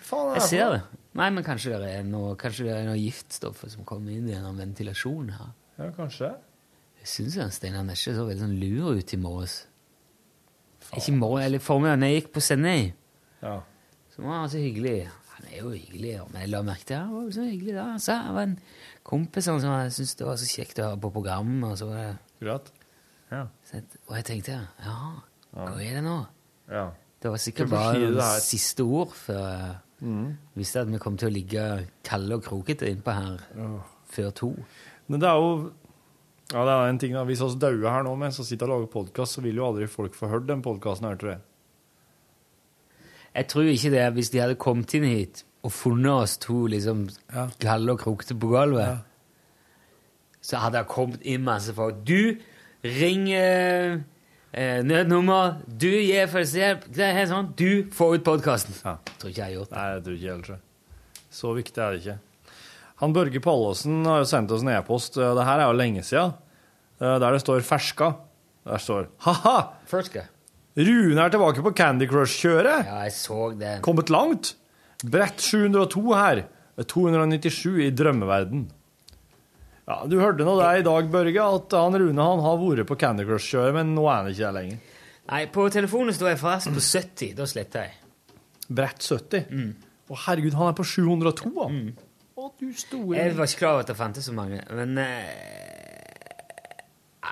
Faen, Jeg ser det. Nei, men kanskje det er noe, det er noe giftstoffer som kommer inn gjennom ventilasjonen her. Ja, kanskje. Jeg syns Steinar Nesje så veldig sånn lur ut i morges. Ikke i morges, eller formiddagen jeg gikk på sending. Ja. Så var han så hyggelig. Han er jo hyggelig, men jeg la merke til han var så hyggelig da. Han sa han var en kompis som jeg syntes det var så kjekt å høre på programmet. Og så var det Greit. Ja. så jeg- Og jeg tenkte ja, hva er det nå? Ja. Det var sikkert bare noen siste ord før jeg Mm. visste at vi kom til å ligge kalde og krokete innpå her før to. Men det er jo Ja, det er en ting da. Hvis vi dauer her nå mens vi sitter og lager podkast, så vil jo aldri folk få hørt den podkasten her, tror jeg. Jeg tror ikke det hvis de hadde kommet inn hit og funnet oss to liksom kalde og krokete på gulvet. Så hadde det kommet inn masse folk. Du, ring eh, eh, nødnummer. Du gir førstehjelp. Det er helt sånn. Du får ut podkasten. Tror ikke jeg har gjort det. Nei, jeg tror ikke heller det. Så viktig er det ikke. Han Børge Pallåsen har jo sendt oss en e-post. eh, Det her er jo lenge siden. eh, Der det står 'ferska'. Der står 'ha-ha'! Ferska. Rune er tilbake på Candy Crush-kjøret. Ja, jeg så det. Kommet langt. Brett 702 her. 297 i drømmeverden. Ja, Du hørte nå det i dag, Børge, at han Rune han har vært på Candy Crush-kjøret, men nå er han ikke der lenger. Nei, på telefonen står jeg forresten på 70. Da sletter jeg. Brett 70? Mm. Å herregud, han er på 702, han. Å, du store Jeg var ikke klar over at det fantes så mange. Men eh,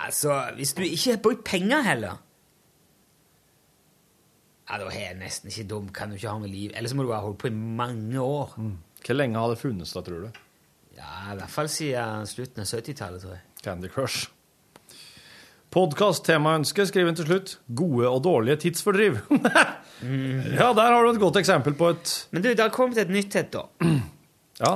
Altså, hvis du ikke har brukt penger heller Ja, Da er jeg nesten ikke dum. Kan du ikke ha med liv. Eller så må du ha holdt på i mange år. Hvor lenge har det funnes da, tror du? Ja, I hvert fall siden slutten av 70-tallet, tror jeg. Candy Crush. Podkast-temaønske, skriver hun til slutt. Gode og dårlige tidsfordriv. [LAUGHS] Ja, der har du et godt eksempel på et Men du, det har kommet et nytt et, da. [CLEARS THROAT] Ja.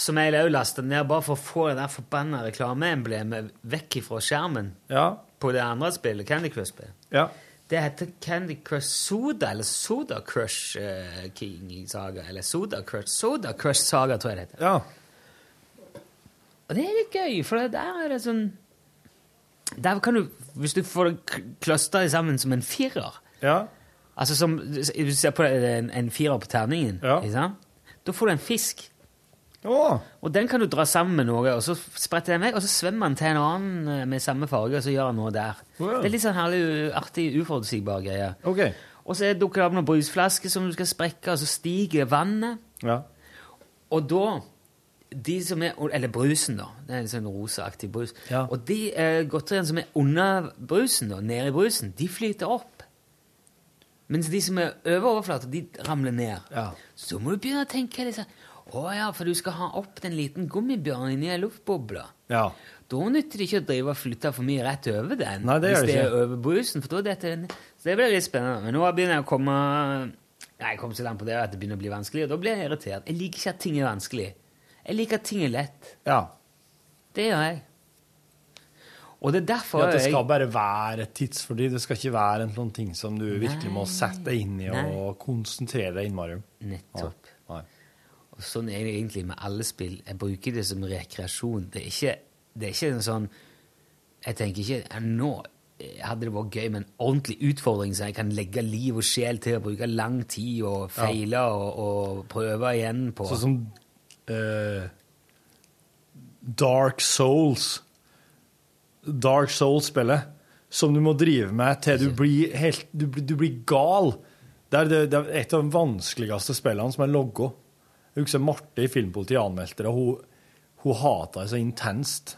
Som jeg òg lasta ned bare for å få det der forbanna reklameemblemet vekk fra skjermen Ja. på det andre spillet, Candy Crush-spillet. Ja. Det heter Candy Crush Soda, eller Soda Crush eh, King Saga. Eller Soda Crush Soda Crush Saga, tror jeg det heter. Ja. Og det er litt gøy, for der er det sånn Der kan du, hvis du får det kløstra sammen som en firer Ja. Altså som Hvis du ser på det, en, en firer på terningen, sant? da får du en fisk. Og den kan du dra sammen med noe, og så spretter den vekk, og så svømmer den til en annen eh, med samme farge, og så gjør den noe der. ja. Det er litt sånn herlig, artig, uforutsigbar greie. Ok. Og så dukker det opp noen brusflasker som du skal sprekke, og så stiger vannet. Ja. Og da de som er, Eller brusen, da. Det er en sånn rosaaktig brus. Og de eh, godteriene som er under brusen, da, nede i brusen, de flyter opp. Mens de som er over overflata, de ramler ned. Så må du begynne å tenke sånn Å ja, for du skal ha opp den liten gummibjørnen inni ei luftboble. Ja. Da nytter det ikke å drive og flytte for mye rett over den. Nei, det hvis det det er over brusen, for da detter den Så det blir litt spennende. Men nå begynner jeg å komme Nei, jeg kom så langt på det at det begynner å bli vanskelig, og da blir jeg irritert. Jeg liker ikke at ting er vanskelig. Jeg liker at ting er lett. Ja. Det gjør jeg. Og det er derfor Ja, Det det jeg skal bare være et tidsfordriv. Det skal ikke være en sånn ting som du virkelig må sette deg inn i Nei. og konsentrere deg innmari om. Nettopp. Nei. Og sånn er det egentlig med alle spill. Jeg bruker det som rekreasjon. Det er ikke, det er ikke en sånn Jeg tenker ikke Nå hadde det vært gøy med en ordentlig utfordring så jeg kan legge liv og sjel til å bruke lang tid og feile og, og prøve igjen på. Sånn som eh, Dark Souls. Dark Souls-spillet. Som du må drive med til du blir helt Du, blir- du blir gal. Det er, det, det er et av de vanskeligste spillene som er logga. Jeg husker Marte i Filmpolitiet anmeldte det, hun, hun hata det så intenst.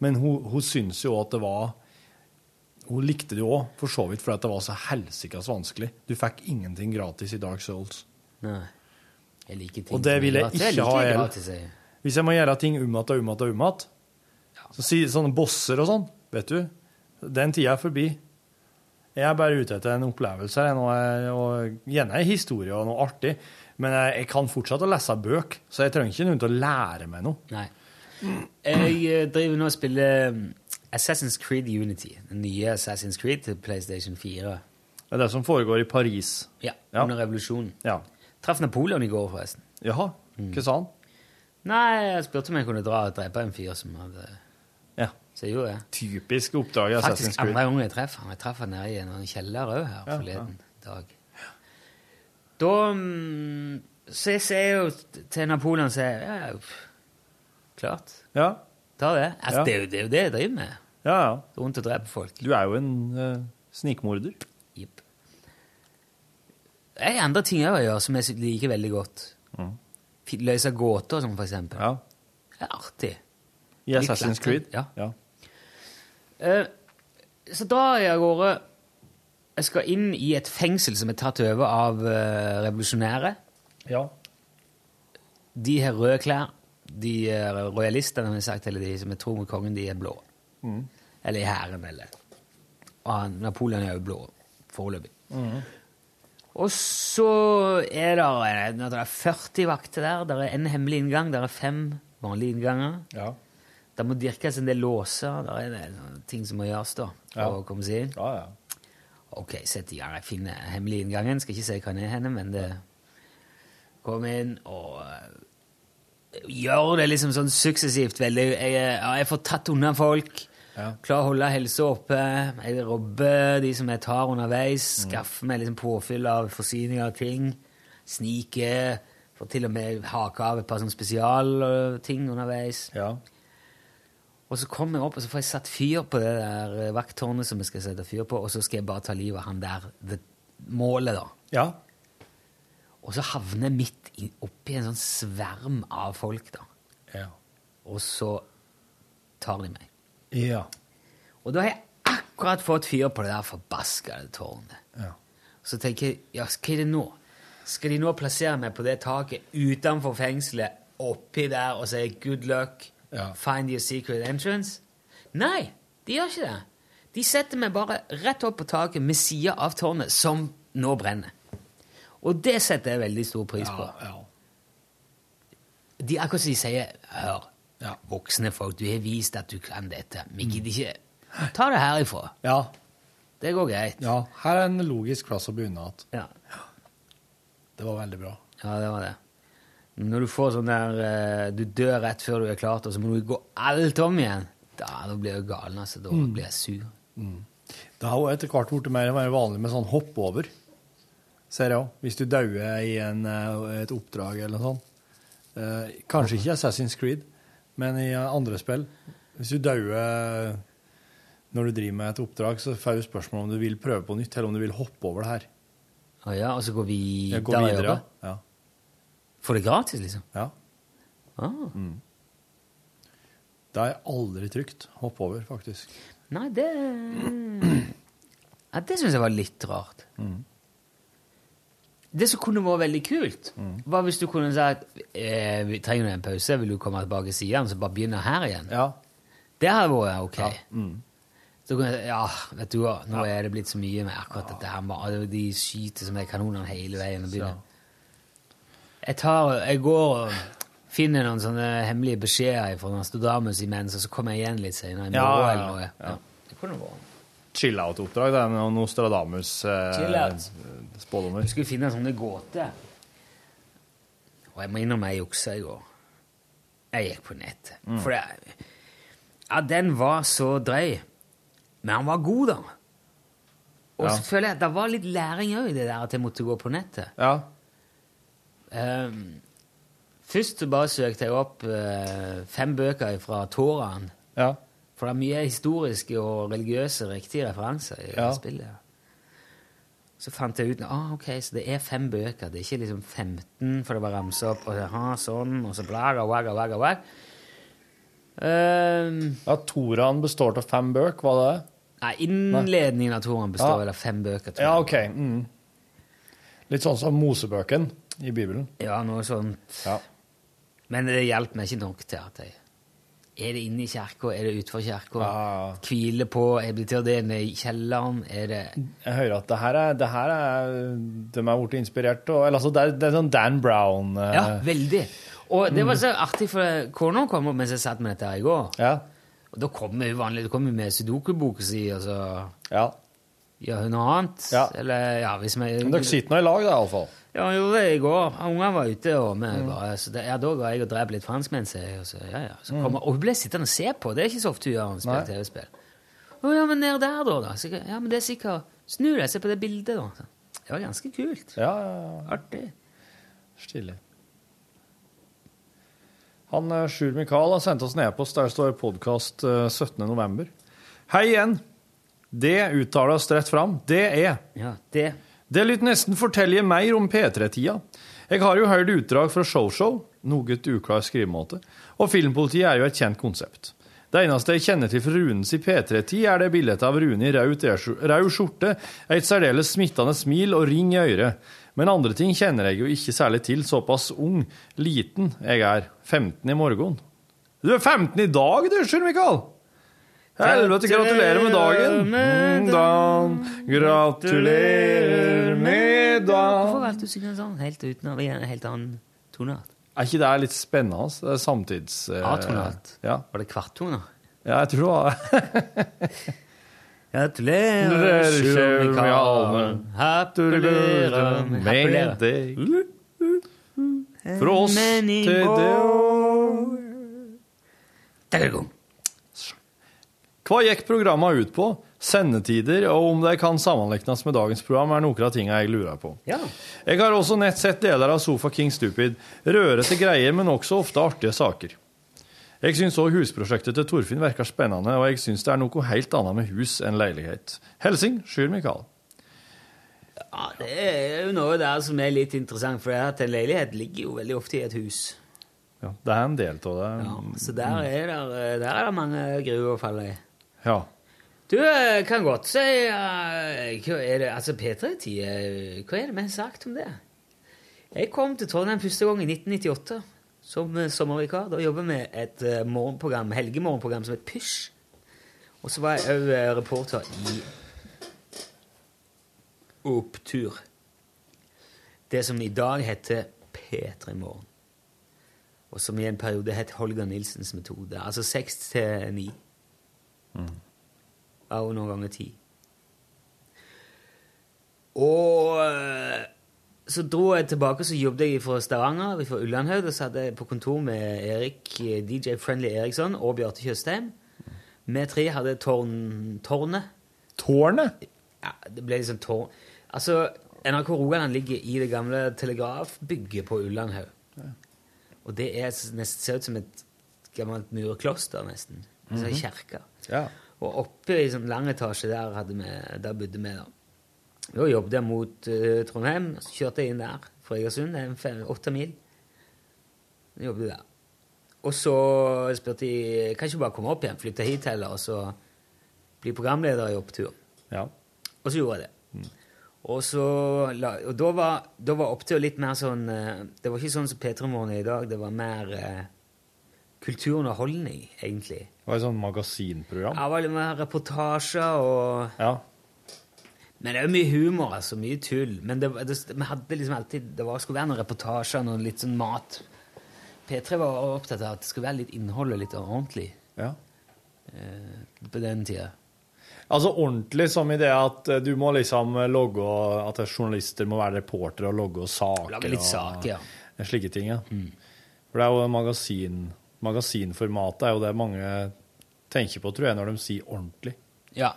Men hun, hun syntes jo at det var hun likte det jo òg, for så vidt, fordi det var så helsikas vanskelig. Du fikk ingenting gratis i Dark Souls. Nei. Jeg liker ting Og det vil jeg ikke ha jeg. Hvis jeg må gjøre ting om igjen og om igjen og om igjen, så si sånne bosser og sånn, vet du, den tida er forbi. Jeg er bare ute etter en opplevelse, her, og gjerne en historie og noe artig. Men jeg, jeg kan fortsatt å lese bøk, så jeg trenger ikke noen til å lære meg noe. Nei. Jeg eh, driver nå og spiller um, Assassin's Creed Unity. Den nye Assassin's Creed til PlayStation 4. Det er det som foregår i Paris. Ja, Ja. under revolusjonen. Ja. Traff Napoleon i går, forresten. Jaha, hva sa han? Nei, jeg spurte om jeg kunne dra og drepe en fyr som hadde Ja. Så jeg gjorde det. Typisk oppdager Assassin's Faktisk andre gang jeg treffer han. Jeg traff han nede i en kjeller òg her Ja, forleden dag. Da mm, Så jeg sier jo til Napoleon sier jeg, ja, ja, klart. Ja. Ta det. Altså, Ja. det, er jo, det er jo det jeg driver med. Ja, ja. Rundt og dreper folk. Du er jo en eh, snikmorder. Det er andre ting òg å gjøre som jeg liker veldig godt. Mm. Løse gåter, som for eksempel. Ja. Det er artig. I Assassin's. Creed? Ja. ja. Uh, så drar jeg av gårde Jeg skal inn i et fengsel som er tatt over av uh, revolusjonære. Ja. De har røde klær. De er royalister, har jeg sagt, eller de som er tro mot kongen, de er blå. Mm. Eller i hæren, eller. Og Napoleon er jo blå, foreløpig. Mhm. Og så er det, eh, det er 40 vakter der. Det er en hemmelig inngang. Det er fem vanlige innganger. Ja. Det må dirkes en del låser. Det er en ting som må gjøres da, for Ja. å komme seg inn. Ja, ja. Ok, sett i gang. Jeg finner hemmelig inngangen. Skal ikke si hva den er henne, men det Kom inn og eh, gjør det liksom sånn suksessivt veldig. Jeg, er- jeg får tatt unna folk. Ja. Klare å holde helsa oppe. Jeg robber de som jeg tar underveis. Skaffer meg liksom påfyll av forsyninger av ting. Sniker. Får til og med hake av et par sånne spesialting underveis. Ja. Og så kommer jeg opp, og så får jeg satt fyr på det der eh, vakttårnet som jeg skal sette fyr på, og så skal jeg bare ta livet av han der, det målet, da. Ja. Og så havner jeg midt i, oppi en sånn sverm av folk, da. Ja. Og så tar de meg. Ja. Og da har jeg akkurat fått fyr på det der forbaskede tårnet. Ja. Så tenker jeg, ja, hva er det nå? Skal de nå plassere meg på det taket utenfor fengselet, oppi der, og si good luck, Ja. find your secret entrance? Nei, de gjør ikke det. De setter meg bare rett opp på taket med sida av tårnet, som nå brenner. Og det setter jeg veldig stor pris på. Ja. De, akkurat som de sier Hør, Ja. voksne folk, du har vist at du kan dette. Vi gidder ikke Ta det herifra. ja. Det går greit. Ja. Her er en logisk plass å begynne igjen. Ja. Det var veldig bra. Ja, det var det. Når du får sånn der eh, Du dør rett før du er klart, og så må du gå alt om igjen. Da, da blir jeg gal, altså. Da blir jeg sur. Det har jo etter hvert blitt mer og mer vanlig med sånn hopp over. Ser jeg òg. Hvis du dauer i en, eh, et oppdrag eller noe sånt. Eh, kanskje ikke Assassin's Creed, men i andre spill. Hvis du dauer når du driver med et oppdrag, så får du spørsmål om du vil prøve på nytt, eller om du vil hoppe over det her. Å ja, og så går vi Jeg går videre. jobber? Ja. Får det gratis, liksom? ja. Ah. Det er aldri trygt. Hoppe over, faktisk. Nei, det ja, Det syns jeg var litt rart. Mm. Det som kunne vært veldig kult, var hvis du kunne sagt eh, vi trenger en pause, vil du komme tilbake siden, så bare begynne her igjen. Ja. Det hadde vært ok. Mm. Så kunne jeg, ja, vet du hva, nå er det blitt så mye med akkurat dette her. De skyter som er kanonene hele veien. Og begynner. Jeg, tar, jeg går og finner noen sånne hemmelige beskjeder fra Nostradamus imens, og så kommer jeg igjen litt senere. i Ja, morgen ja, noe. ja. Ja. Det kunne vært. Chill-out-oppdrag. Det er noen. Nostradamus-spådommer. Jeg skulle finne en sånn gåte. Og jeg må innrømme jeg juksa i går. Jeg gikk på nettet. Mm. For det, ja, den var så drøy. Men han var god, da. Og Ja. så føler jeg at det var litt læring òg i det der at jeg måtte gå på nettet. Ja. Um, først bare søkte jeg opp uh, fem bøker fra Toraen. Ja. For det er mye historiske og religiøse riktige referanser i Ja. spillet. Så fant jeg ut ah, ok, så det er fem bøker. Det er ikke liksom 15, for det var ramsa opp, og aha, sånn, og så blaga, bla, bla, bla. Um, ja Toraen består av fem bøk, var det det? Nei, innledningen av Toraen består Ja. av fem bøker. tror Ja. OK. Mm. Litt sånn som Mosebøken i Bibelen. Ja, noe sånt. Men det hjalp meg ikke nok til at jeg Er det inne i kirka? Er det utenfor kirka? Hvile på? Er det til det nede i kjelleren? Er det Jeg hører at det her er, det her er De er blitt inspirert og Eller altså, det er, det er sånn Dan Brown eh, Ja, veldig. Og det var Mm. så artig, for kona kom opp mens jeg satt med dette her i går. Og da kom hun vanlig, kom med sudoku-boka si, og så Ja. Gjør hun noe annet. Ja. Eller, ja, hvis vi... Dere sitter nå i lag, da, iallfall. Ja, hun gjorde det i går. Ungene var ute, og vi Mm. bare så det, Ja, da ga jeg og drev litt franskmenn. Så, så, ja, ja. Så Mm. Og hun ble sittende og se på. Det er ikke så ofte hun gjør hun spiller TV-spill. Å ja, men ned der, da? da. Så, ja, men det er sikkert Snu deg, se på det bildet, da. Det var ganske kult. Ja, ja, ja. Artig. Stilig. Han eh, Sjur Mikael har sendt oss en e-post der det står podkast 17.11. Hei igjen. Det uttales rett fram. Det er. Ja, det. Det lyt nesten fortelle mer om P3-tida. Jeg har jo hørt utdrag fra ShowShow, noe uklar skrivemåte, og Filmpolitiet er jo et kjent konsept. Det eneste jeg kjenner til fra Runes i P3-tid, er det bildet av Rune i rød skjorte, et særdeles smittende smil og ring i øret. Men andre ting kjenner jeg jo ikke særlig til, såpass ung, liten jeg er. 15 i morgen. Du er 15 i dag, du, Sjur Mikael! Helvete, gratulerer med dagen! Med dagen. gratulerer med dagen Hvorfor valgte du å synge sånn helt uten å være en helt annen toneart? Er ikke det litt spennende? Det er samtids... eh, A-tonalt? Ja. Var det kvarttoner? ja, jeg tror det var [LAUGHS] Gratulerer, Sjur Mikael. Gratulerer med deg. Fra oss til deg. Hva gikk programmet ut på? Sendetider, og om de kan sammenlignes med dagens program, er noen av tingene jeg lurer på. Ja. Jeg har også nett sett deler av Sofa King Stupid. Rørete greier, men også ofte artige saker. Jeg syns òg husprosjektet til Torfinn virker spennende, og jeg syns det er noe helt annet med hus enn leilighet. Helsing Sjur Mikael. Ja, det er jo noe der som er litt interessant, for at en leilighet ligger jo veldig ofte i et hus. Ja, det er en del av det. Så der er det, der er det mange gruer å falle i. Ja. Du eh, kan godt si uh, hva er det, altså P3-tid, eh, hva er det vi har sagt om det? Jeg kom til Trondheim første gang i 1998 som eh, sommervikar. Da jobbet vi et morgenprogram, helgemorgenprogram som het Pysj. Og så var jeg òg reporter i Opptur. Det som i dag heter P3 Morgen. Og som i en periode het Holger Nilsens metode. Altså seks til ni. Ja, og noen ganger ti. Og eh, så dro jeg tilbake, så jobbet jeg fra Stavanger, fra Ullandhaug, og så hadde jeg på kontor med Erik, eh, DJ Friendly Eriksson og Bjarte Tjøstheim. Vi tre hadde tårn, tårnet. Tårnet? Ja, det ble liksom tårn. Altså, NRK Rogaland ligger i det gamle telegrafbygget på Ullandhaug. Og det er nesten ser ut som et gammelt murkloster, nesten. Altså en Mhm. kjerke. Ja. Og oppe i sånn lang etasje der, vi, der bodde vi. da. Da jobbet jeg mot uh, Trondheim, så kjørte jeg inn der fra Egersund. Det er åtte mil. Jeg jobbet der. Og så spurte de kan ikke bare komme opp igjen, flytte hit heller, og så bli programleder i Opptur. Ja. Og så gjorde jeg det. Og, så, og da var, da var Opptur litt mer sånn eh, Det var ikke sånn som P3 Morgen i dag. Det var mer eh, kulturunderholdning, egentlig. Var et sånt magasinprogram. Ja, det var litt mer reportasjer og Ja. Men det er jo mye humor, altså. Mye tull. Men det, det, vi hadde liksom alltid Det var, skulle være noen reportasjer, noe litt sånn mat. P3 var opptatt av at det skulle være litt innhold og litt ordentlig Ja. eh, på den tida. Altså ordentlig som i det at eh, du må liksom logge At journalister må være reportere og logge og saker. Lage litt saker, ja. Slike ting, ja. For det er jo magasin, magasinformatet er jo det mange tenker på, tror jeg, når de sier ordentlig. Ja.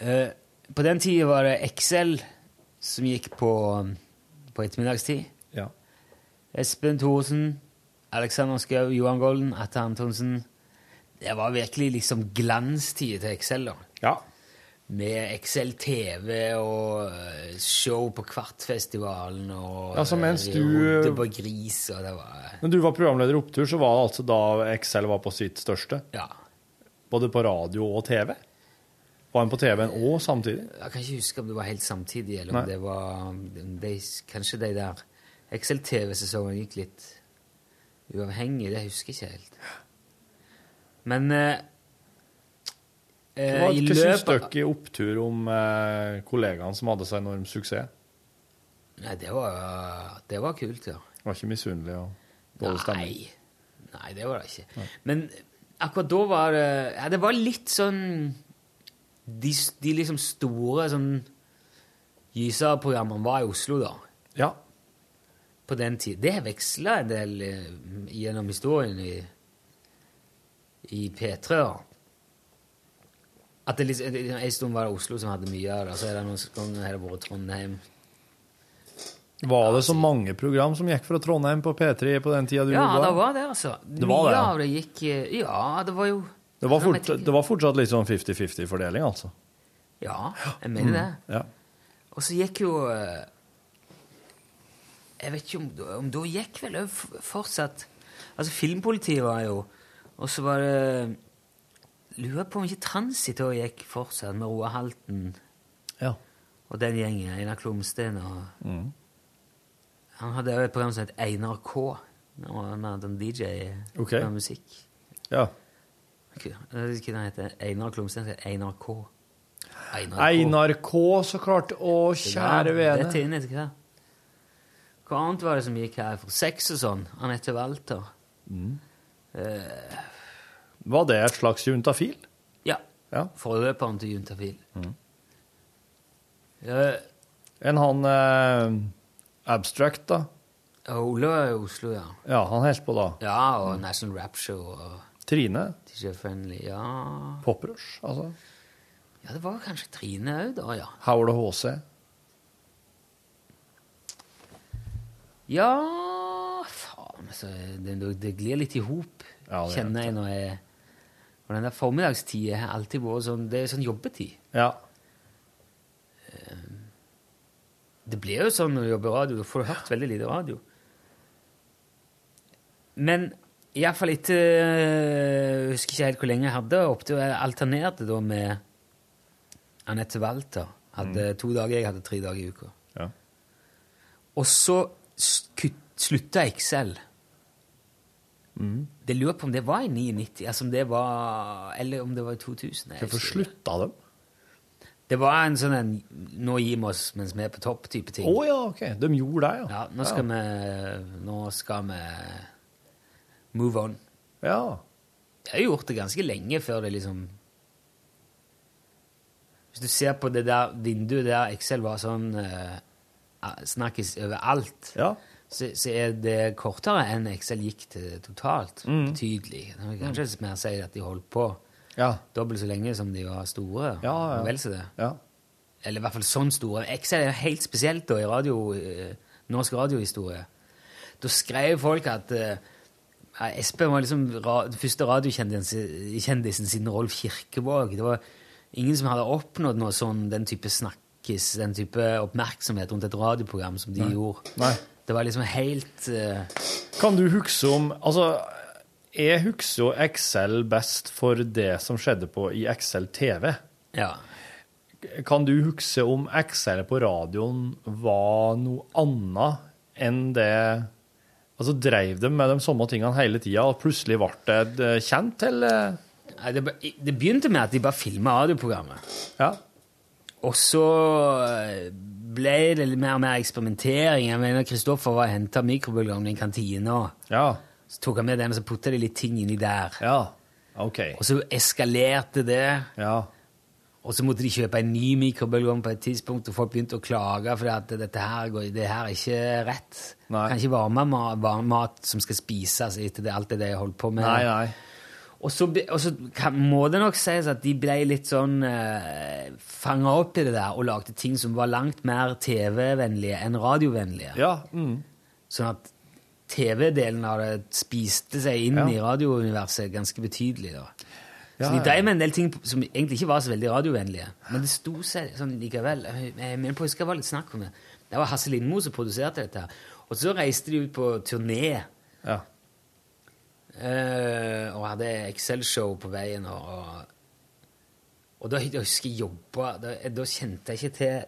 Uh, på den tida var det Excel som gikk på, på ettermiddagstid. Ja. Espen Thorsen, Alexander Schou, Johan Golden, Atte Antonsen. Det var virkelig liksom glanstid til Excel, da. Ja. Med Excel TV og eh, show på Kvartfestivalen og Altså, mens eh, du- Rodde på gris, og det var Når du var programleder i Opptur, så var det altså da Excel var på sitt største? Ja. Både på radio og TV? Var han på TV-en òg samtidig? Jeg kan ikke huske om det var helt samtidig, eller Nei. om det var de, Kanskje de der Excel TV-sesongen gikk litt uavhengig. Det husker jeg ikke helt. Men eh, eh, Hva i hva syns dere i opptur om eh, kollegaene som hadde så enorm suksess? Nei, det var, det var kult, ja. Det Var ikke misunnelig og dårlig stemning? Nei. Nei, det var det ikke. Men akkurat da var det Ja, det var litt sånn De, de liksom store sånn Gysa-programmene var i Oslo, da. Ja. På den tid. Det veksla en del eh, gjennom historien i, i P3. da. At det liksom, En stund var det Oslo som hadde mye av det, så er det noen ganger har det vært Trondheim. Var det så mange program som gikk fra Trondheim på P3 på den tida du Ja, jobba? det var det, altså. Det var det, ja. av det gikk eh, Ja, det var jo Det var, fort, det var fortsatt litt sånn 50-50-fordeling, altså? Ja, jeg mener det. Ja. Og så gikk jo eh, Jeg vet ikke om, om da gikk vel fortsatt Altså, Filmpolitiet var jo Og så var det Lurer på om ikke Transit også gikk fortsatt, med Roar Halten Ja. og den gjengen. Einar Klomsten og Mm. Han hadde også et program som het Einar K. Og han hadde en DJ okay. med musikk. ja. Ok, Jeg vet ikke hva han heter. Einar Klomsten heter Einar K. Einar K. Einar K, så klart. Å, kjære vene. Dette inn etter hva? Hva annet var det som gikk her? For sex og sånn. Anette Walter. Mm. Eh, Var det et slags juntafil? ja. Ja. Forløperen til Juntafil. Mm. Uh, En han uh, Abstract, da? Ole i Oslo, ja. Ja, han holdt på da. Ja, og National Rap Show og Trine? DJ Friendly. Ja. Poprush, altså. ja, det var kanskje Trine òg, da, ja. Og HC. Ja Faen, altså. Det, det glir litt i hop, Ja, kjenner jeg når jeg Og den der formiddagstida har alltid vært sånn Det er sånn jobbetid. Ja. Det blir jo sånn når du jobber radio. Du får hørt veldig lite radio. Men iallfall etter Jeg husker ikke helt hvor lenge jeg hadde opptil. Jeg alternerte da med Anette Walter. Hadde to dager, jeg hadde tre dager i uka. Ja. Og så s- kutt, slutta Excel. Mm. Det lurer på om det var i 99, altså om det var, eller om det var i 2000. jeg Hvorfor slutta de? Det var en sånn en 'nå gir vi oss mens vi er på topp'-type ting. Å ja, OK. De gjorde det, ja. Ja, nå skal, Vi, nå skal vi move on. Ja. Jeg har gjort det ganske lenge før det liksom Hvis du ser på det der vinduet der Excel var sånn uh, Snakkes overalt, Ja. Så, så er det kortere enn Excel gikk til totalt. Mm. Betydelig. Det er Kanskje mer si at de holdt på Ja. dobbelt så lenge som de var store. Ja, ja. Vel så det. ja. Eller i hvert fall sånn store. Excel er jo helt spesielt da i radio, eh, norsk radiohistorie. Da skrev folk at uh, Espen var liksom ra den første radiokjendisen siden Rolf Kirkevåg. Det var ingen som hadde oppnådd noe sånn, den type snakkis, den type oppmerksomhet rundt et radioprogram som de gjorde. Nei. Det var liksom helt uh... Kan du huske om Altså, jeg husker jo Excel best for det som skjedde på, i Excel TV. Ja. Kan du huske om Excel på radioen var noe annet enn det Altså, Dreiv de med de samme tingene hele tida, og plutselig ble det eh, kjent, eller? Nei, det, det begynte med at de bare filma radioprogrammet. Ja. Og så eh, ble det litt mer og mer eksperimentering. Jeg mener, Kristoffer var og henta mikrobølgeovnen i en kantina Ja. Så tok han med den, og så putta de litt ting inni der. Ja. OK. Og så eskalerte det. Ja. Og så måtte de kjøpe en ny mikrobølgeovn på et tidspunkt, og folk begynte å klage for at dette her, går, det her er ikke rett. Nei. Kan ikke varme mat, varme mat som skal spises etter det, alt det de holdt på med. Nei, nei. Og så, og så kan, må det nok sies at de ble litt sånn eh, fanga opp i det der og lagde ting som var langt mer TV-vennlige enn radiovennlige. Ja. Mm. Sånn at TV-delen av det spiste seg inn Ja. i radiouniverset ganske betydelig. da. Ja, så de drev med en del ting som egentlig ikke var så veldig radiovennlige. Men det sto seg sånn likevel. Jeg mener på, jeg husker det var litt snakk om det. Det var Hasse Lindmo som produserte dette. Og så reiste de ut på turné. Ja. Eh, og hadde Excel-show på veien. Og, og, da jeg husker jeg jobba da, da kjente jeg ikke til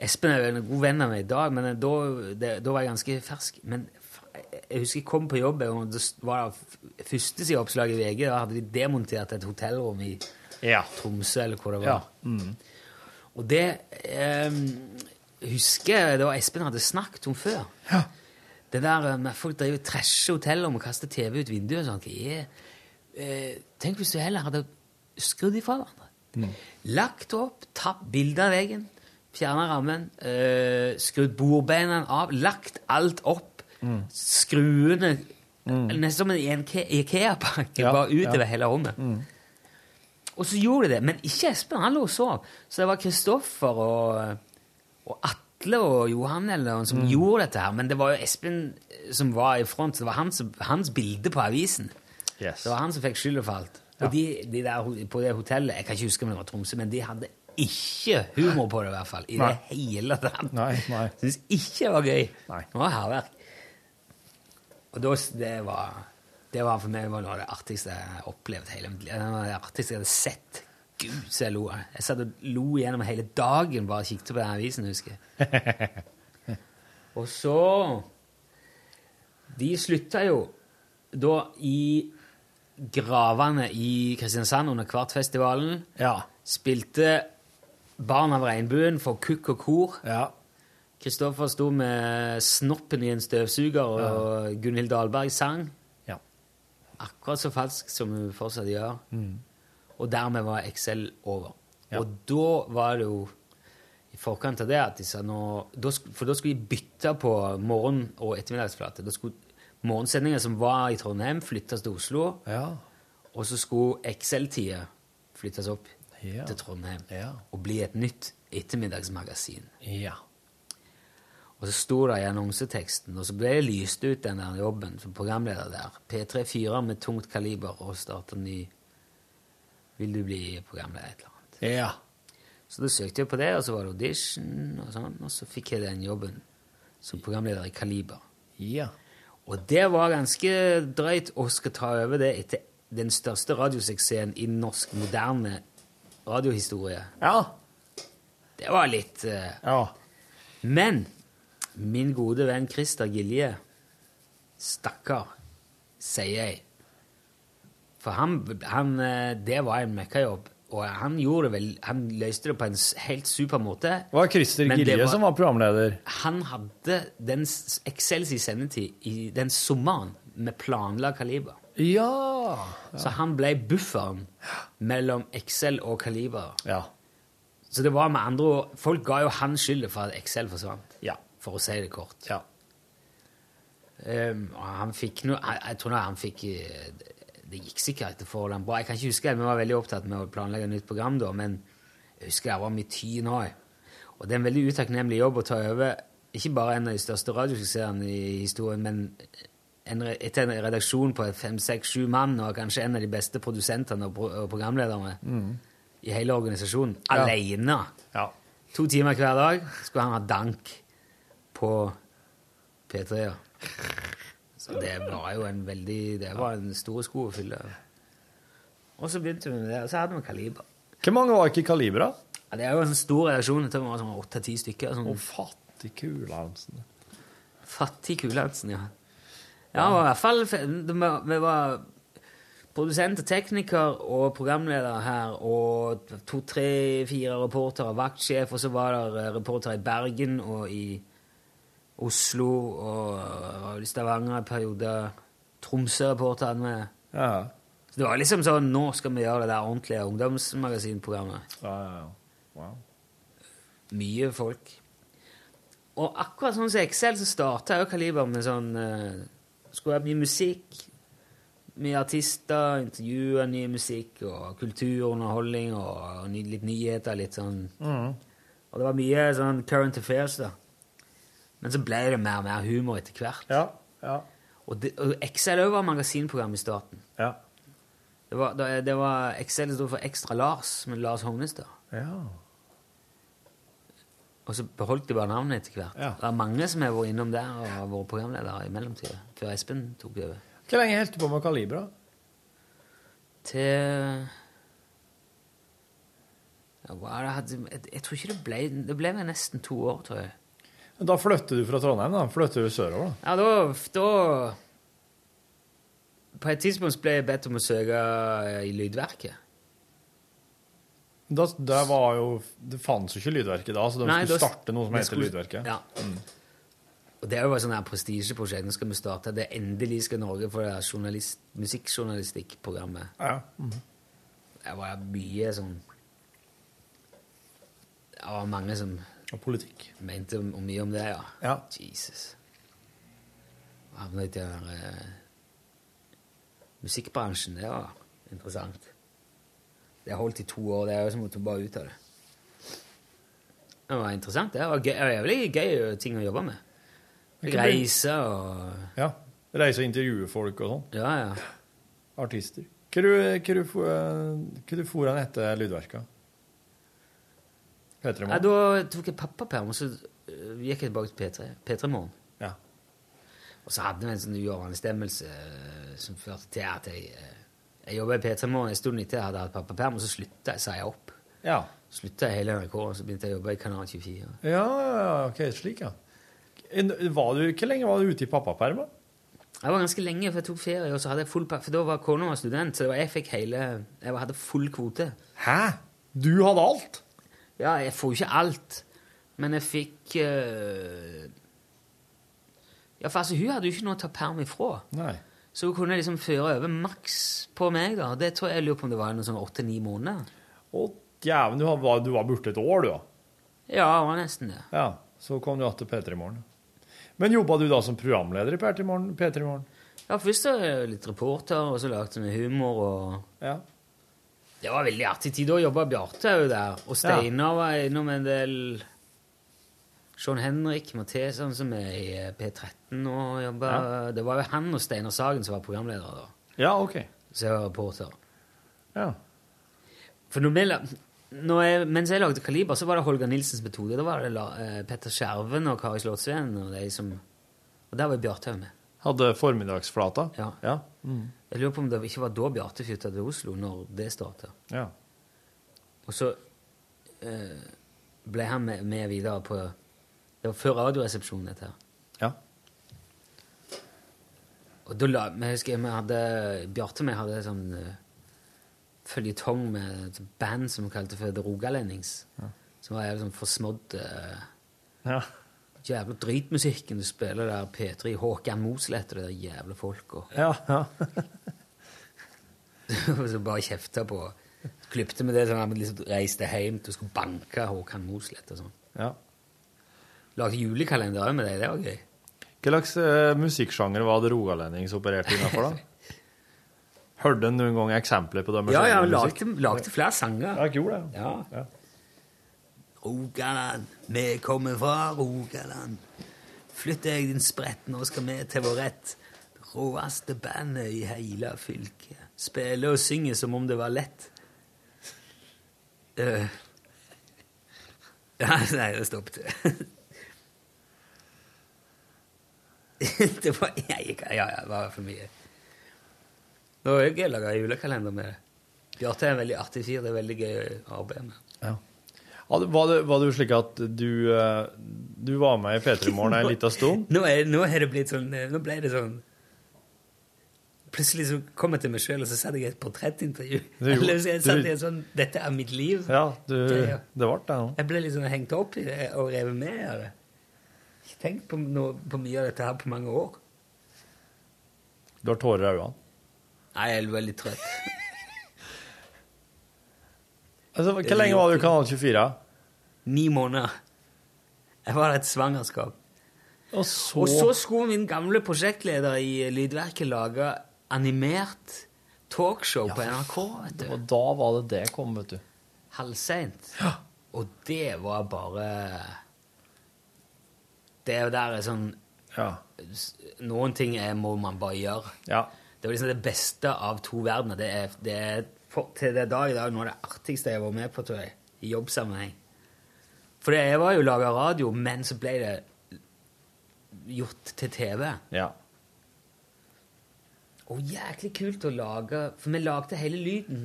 Espen er jo en god venn av meg i dag, men da, det, da var jeg ganske fersk. Men jeg husker jeg kom på jobb, og det var det førstesideoppslag i VG. Da hadde de demontert et hotellrom i Tromsø, eller hvor det var. Og det eh, husker jeg var Espen hadde snakket om før. Det der eh, med folk driver trasher hotellrom og kaster TV ut vinduet og sånt. Jeg, eh, tenk hvis du heller hadde skrudd ifra hverandre. Lagt opp, tatt bilde av veggen, fjerna rammen, eh, skrudd bordbeina av, lagt alt opp, skruene Nesten som en Ikea-pakke, Ja, bare utover ja. hele rommet. Og så gjorde de det, men ikke Espen. Han lå og sov. Så det var Kristoffer og, og Atle og Johan eller noen som gjorde dette her. Men det var jo Espen som var i front. så Det var hans, hans bilde på avisen. Yes. Det var han som fikk skylda for alt. Og de, de der på det hotellet Jeg kan ikke huske om det var Tromsø, men de hadde ikke humor på det, i hvert fall. I Nei. det hele tatt. Nei, nei. Syns ikke det var gøy. Nei. Det var hærverk. Og da, det var Det var for meg var noe av det artigste jeg har opplevd hele mitt liv. Det artigste jeg hadde sett. Gud, så jeg lo. Jeg satt og lo gjennom hele dagen bare kikket på den avisen, husker jeg. [LAUGHS] og så De slutta jo da i gravene i Kristiansand under Kvartfestivalen. Spilte Barn av regnbuen for kukk og kor. Kristoffer sto med snoppen i en støvsuger, og Gunhild Dahlberg sang. Ja. Akkurat så falsk som hun fortsatt gjør. Mm. Og dermed var Excel over. Ja. Og da var det jo i forkant av det at de sa nå For da skulle de bytte på morgen- og ettermiddagsflate. Da skulle morgensendinga som var i Trondheim, flyttes til Oslo. Og så skulle Excel-tida flyttes opp Ja. til Trondheim Ja. og bli et nytt ettermiddagsmagasin. Ja. Og så sto det i annonseteksten, og så ble det lyst ut den der jobben som programleder der. P3-4 med tungt kaliber og starta ny Vil du bli programleder? Et eller annet. Ja. Så da søkte jeg på det, og så var det audition, og sånn, og så fikk jeg den jobben som programleder i Kaliber. Ja. Og det var ganske drøyt å skal ta over det etter den største radiosuksessen i norsk moderne radiohistorie. Ja. Det var litt uh... Ja. Men min gode venn Christer Gilje Stakkar, sier jeg. For han, han eh, Det var en møkkajobb. Og han gjorde vel Han løste det på en helt super måte. Det var Christer Gilje var- som var programleder. Han hadde den Excels i sendetid i den sommeren med planlagt kaliber. Ja. Så han ble bufferen mellom Excel og kaliber. Ja. Så det var med andre ord Folk ga jo han skylda for at Excel forsvant. Ja. For å si det kort. Ja. Um, og han fikk noe jeg, jeg tror han fikk eh, det- gikk sikkert til forholdene bra. Jeg kan ikke huske det, Vi var veldig opptatt med å planlegge et nytt program da, men jeg husker det var mye tid nå. Og det er en veldig utakknemlig jobb å ta over ikke bare en av de største radiosuksessene i historien, men en, etter en redaksjon på fem, seks, sju mann, og kanskje en av de beste produsentene og, pro og programlederne Mm. i hele organisasjonen, Ja. alene. Ja. To timer hver dag skulle han ha dank på P3. [LAUGHS] Så det var jo en veldig Det var en stor sko å fylle. Og så begynte vi med det, og så hadde vi Kaliber. Hvor mange var ikke i Kaliber, da? Ja, det er jo en stor redaksjon. Det var sånn åtte-ti stykker. Sånn. fattig fattig kulansen. Fattig Kulandsen, ja. Ja, i hvert fall Vi var produsent og tekniker og programleder her, og to, tre, fire reportere, vaktsjef, og så var det reportere i Bergen og i Oslo og Stavanger en periode. Tromsø-reporter hadde vi. Ja. Så det var liksom sånn Nå skal vi gjøre det der ordentlige ungdomsmagasinprogrammet. Ja, ja, ja. Wow. Mye folk. Og akkurat sånn som Excel, så starta jo Kaliber med sånn uh, Skulle være mye musikk. Mye artister, intervjuer, ny musikk og kulturunderholdning og, ny, litt nyheter. Litt sånn Mm. Og det var mye sånn current affairs, da. Men så ble det mer og mer humor etter hvert. Ja. Ja. Og, det, og Excel òg var magasinprogram i starten. Ja. Det var, det, var Excel sto for Ekstra Lars, med Lars Hognestad. ja. Og så beholdt de bare navnet etter hvert. Ja. Det er mange som har vært innom der og har vært programledere i mellomtida, før Espen tok over. Hvor lenge holdt du på med Kalibra? Til Ja, jeg, jeg tror ikke det ble Det ble nesten to år, tror jeg. Da flytter du fra Trondheim, da. Flytter du sørover, da. Ja, da, da På et tidspunkt ble jeg bedt om å søke eh, i Lydverket. Da, det var jo Det fantes jo ikke Lydverket da, så de Nei, skulle da- starte noe som heter skulle- Lydverket. Ja. Og det er jo bare sånn her prestisjeprosjekt. Nå skal vi starte det endelig skal Norge få det journalist, musikkjournalistikkprogrammet. Ja. mhm. Det var mye sånn Det var mange som Og politikk. mente mye om det, ja. Ja. Jesus. Havna i den eh, musikkbransjen. Det var interessant. Det har holdt i to år. Det er jo som å bare ut av det. Det var interessant. Det var gøy, jævlig gøy ting å jobbe med. Reise og Ja. Reise og intervjue folk og sånn. Ja, ja. Artister. Hva du, hva du, for- hva du for han etter Lydverket? P3 Ja, Morgen? da tok jeg pappaperm, og så øh, gikk jeg tilbake til P3, P3 Morgen. Ja. Og så hadde vi en sånn uoverensstemmelse øh, som førte til at jeg øh, Jeg jobba i P3 Morgen en stund etter jeg hadde hatt pappaperm, og så slutta jeg, sa jeg opp. Ja. Slutta i hele NRK, og så begynte jeg å jobbe i Kanal 24. Ja, ok, slik, ja. Var du, hvor lenge var du ute i pappaperm? Jeg var ganske lenge, for jeg tok ferie, og så hadde jeg full For da var kona student, så det var, jeg fikk hele Jeg hadde full kvote. Hæ? Du hadde alt? Ja, jeg får jo ikke alt, men jeg fikk øh... Ja, for altså, hun hadde jo ikke noe å ta perm ifra. Nei. Så hun kunne liksom føre over maks på meg, da. Det tror jeg jeg lurer på om det var noe sånn åtte-ni måneder. Å, djæven, du var, du var borte et år, du, da. Ja, det var nesten det. Ja, så kom du igjen til P3 Morgen. Men jobba du da som programleder i P3 Morgen? P3 Morgen? Ja, først var jeg litt reporter, og så lagde vi humor og Ja. Det var veldig artig tid. Da jobba Bjarte òg der, og Steinar var innom en del Sean Henrik Mathesen, som er i eh, P13 og jobba Det var jo han og Steinar Sagen som var programledere da. Ja, ok. Så jeg var reporter. Ja. For når vi, når jeg, mens jeg lagde Kaliber, så var det Holger Nilsens metode. Da var det la, eh, Petter Skjerven og Kari Slottsveen og de som Og der var Bjarte med. Hadde formiddagsflata? Ja. Ja. Mm. Jeg lurer på om det ikke var da Bjarte flytta til Oslo, når det starta. ja. Og så eh, ble han med, med videre på Det var før Radioresepsjonen, dette her. Ja. Og da la, jeg husker vi hadde Bjarte og jeg hadde sånn uh, føljetong med et band som vi kalte for The Rogalendings. Som var jævlig sånn forsmådd uh, Ja. Jævla dritmusikken du spiller der P3 Håkan Mosleth og det der jævla folka. Ja, ja. [LAUGHS] Så bare kjefta på. Klipte med det sånn at vi liksom reiste hjem til å skulle banke Håkan Mosleth og sånn. ja. Lagde julekalender òg med deg, Det var gøy. Hva slags uh, musikksjanger var det rogalendings opererte innenfor, da? [LAUGHS] Hørte du noen gang eksempler på det? Ja, ja, lagde, lagde flere sanger. Ja, jeg gjorde det. Ja. Ja. Rogaland, vi kommer fra Rogaland. Flytt deg, din sprett, nå skal vi til vår rett. Det råeste bandet i hele fylket. Spiller og synger som om det var lett. Uh. [LAUGHS] Ja, nei, det stoppet. [LAUGHS] det var Ja, ja, det var for mye. Nå er jeg laga julekalender med. Bjarte er en veldig artig fyr. Det er veldig gøy å arbeide med. Ja, Var det, var det jo slik at du, eh, du var med i P3 Morgen en liten [LAUGHS] stund? Nå, er, nå er det blitt sånn Nå ble det sånn Plutselig så kom jeg til meg sjøl, og så satt jeg i et portrettintervju. [LAUGHS] Eller så jeg satt i en sånn Dette er mitt liv. Ja, du, Det- det ble det Ja. Jeg ble litt sånn hengt opp i det og revet med av det. Ikke tenkt på, noe, på mye av dette her på mange år. Du har tårer i øynene. Nei, jeg er veldig trøtt. Altså, hvor lenge var du i Kanal 24? Ni måneder. Jeg var et svangerskap. Og så, Og så skulle min gamle prosjektleder i Lydverket lage animert talkshow på NRK. vet du. Og da var det det kom, vet du. halvseint. Og det var bare Det der er sånn Ja. Noen ting er, må man bare gjøre. Ja. Det var liksom det beste av to verdener. Det er, det er for, til det dag i dag noe av det artigste jeg har vært med på, tror jeg, i jobbsammenheng. For jeg var jo laga radio, men så ble det gjort til TV. ja. Og jæklig kult å lage For vi lagde hele lyden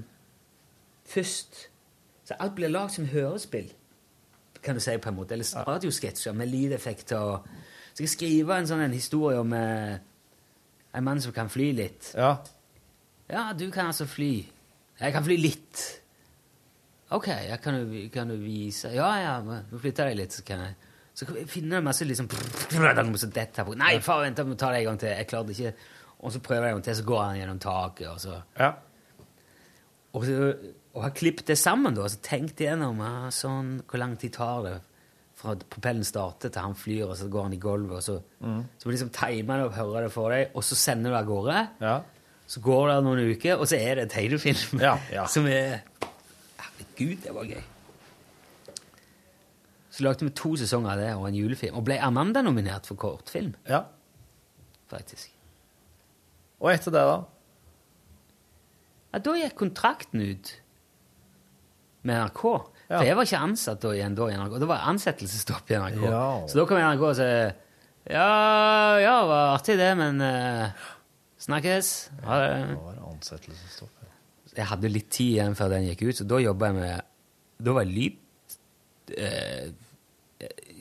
først. Så alt blir lagd som hørespill, kan du si på en måte. Eller radiosketsjer med lydeffekter. og- Så jeg skriver en sånn en historie om eh, en mann som kan fly litt. Ja. Ja, du kan altså fly. Jeg kan fly litt. Ok, jeg kan, jo, kan du vise Ja, ja, nå flytter jeg litt, så kan jeg Så kan jeg finne masse liksom [LAUGHS] så dette på. Nei, far, vent, jeg må ta det en gang til. Jeg klarte ikke Og så prøver jeg en gang til, så går han gjennom taket, og så Ja. Og, så, og har klippet det sammen, da, så tenkt igjennom ja, sånn, hvor lang tid tar det fra propellen starter til han flyr, og så går han i gulvet, og så, Mm. så liksom time det og hører det for deg, og så sender du av gårde. Ja. Så går det noen uker, og så er det en tegnefilm Ja, ja. [LAUGHS] som er Herregud, det var gøy. Så lagde vi to sesonger av det og en julefilm, og ble Amanda-nominert for kortfilm, ja. faktisk. Og etter det, da? Ja, da gikk kontrakten ut med NRK. Ja. For jeg var ikke ansatt da igjen da i NRK. Det var ansettelsesstopp i NRK. Ja. Så da kom NRK og sa ja, ja, det var artig det, men uh, snakkes. Ha det. Det var ansettelsesstopp. Jeg hadde litt tid igjen før den gikk ut, så da jobba jeg med Da var lyd... eh,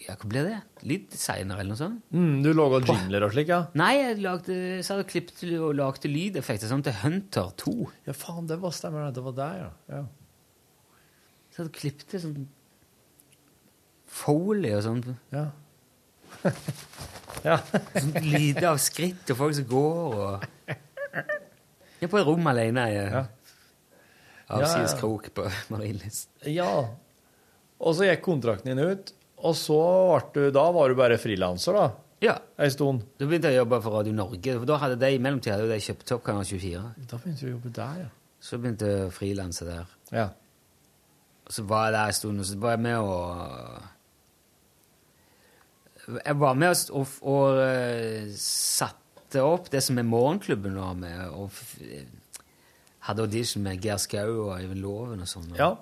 ja, hva ble det? Lyddesigner eller noe sånt? Mm, du laga jingler og slik, ja? Nei, jeg lagde, så hadde klippet og lagde lydeffekter sånn til Hunter 2. Ja, faen, det var stemmer det. Det var der, ja. ja. Så hadde klippet sånn Foley og sånn. Ja. [LAUGHS] ja. Sånn lyder av skritt og folk som går og [LAUGHS] Jeg er på et rom alene Jeg. Ja. Avsides Ja, ja. krok på [LAUGHS] Marienlyst. ja. Og så gikk kontrakten din ut, og så ble du Da var du bare frilanser, da? Ja. Ei stund? Da begynte jeg å jobbe for Radio Norge. For da hadde de, I mellomtida hadde de kjøpt opp Kanal 24. Da begynte du å jobbe der, ja. Så begynte jeg å frilanse der. Ja. Og så var jeg der en stund, og så var jeg med å Jeg var med og, og, og satte opp det som er Morgenklubben nå, med, og hadde audition med Geir Skau og Øyvind Loven og sånn. Ja.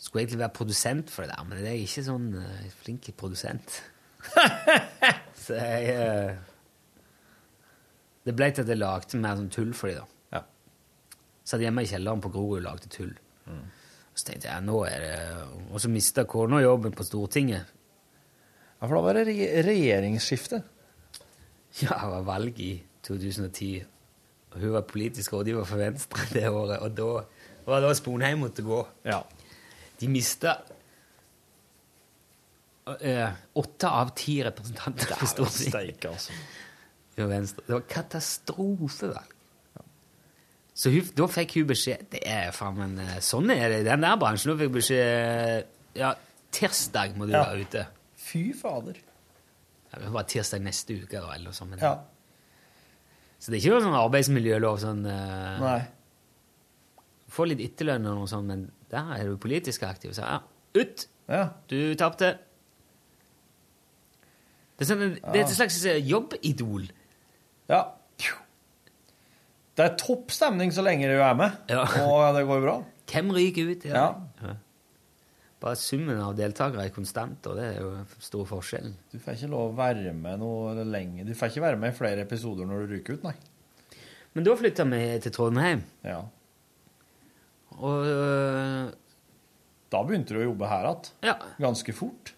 Skulle egentlig være produsent for det der, men jeg er ikke sånn uh, flink produsent. [LAUGHS] så jeg uh, Det ble til at jeg lagde mer sånn tull for dem, da. Ja. Satt hjemme i kjelleren på Grorud og lagde tull. Så tenkte jeg, nå er det Og så mista kona jobben på Stortinget. Ja, For da var det re regjeringsskifte. Ja, det var valg i 2010. Hun var politisk rådgiver for Venstre det året, og da var det da Sponheim måtte gå. Ja. De mista eh, åtte av ti representanter på Stortinget. Altså. Det var katastrofevalg. Så hun, da fikk hun beskjed Det er faen, eh, sånn er det i den der bransjen. Hun fikk beskjed Ja, tirsdag må du Ja. være ute. Fy fader. Ja, det var tirsdag neste uke, eller noe sånt. men- Ja. Så det er ikke noe sånn arbeidsmiljølov sånn uh, Nei. Få litt etterlønn og noe sånt, men der er du politisk aktiv. Så ja, ut! Ja. Du tapte. Det sånn, det er et slags eh, jobbidol. Ja. Det er topp stemning så lenge du er med, Ja. og det går bra. Hvem ryker ut? Ja. Ja. Bare summen av deltakere er konstant, og det er jo stor forskjell. Du får ikke lov å være med noe lenge. Du får ikke være med i flere episoder når du ryker ut, nei. Men da flytta vi til Trondheim, Ja. og øh, Da begynte du å jobbe her igjen. ja. Ganske fort.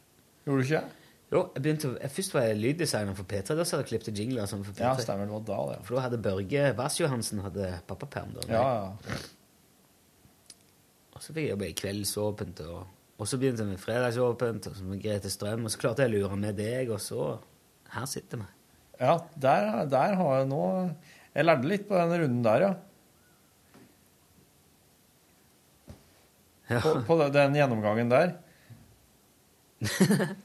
Gjorde du ikke det? Jo, jeg begynte, jeg, først var jeg lyddesigner for P3. Da satt jeg og klippet jingler sånn for P3. Ja, stemmer. Det var da, ja. For da hadde Børge Vass-Johansen hadde pappaperm. da. Ja, ja. Og så fikk jeg jobbe i Kveldsåpent, og, og så begynte jeg med Fredagsåpent, og så med Grete Strøm, og så klarte jeg å lure med deg, og så Her sitter vi. Ja, der, der har jeg nå Jeg lærte litt på den runden der, ja. Ja. På, på den- gjennomgangen der. [LAUGHS]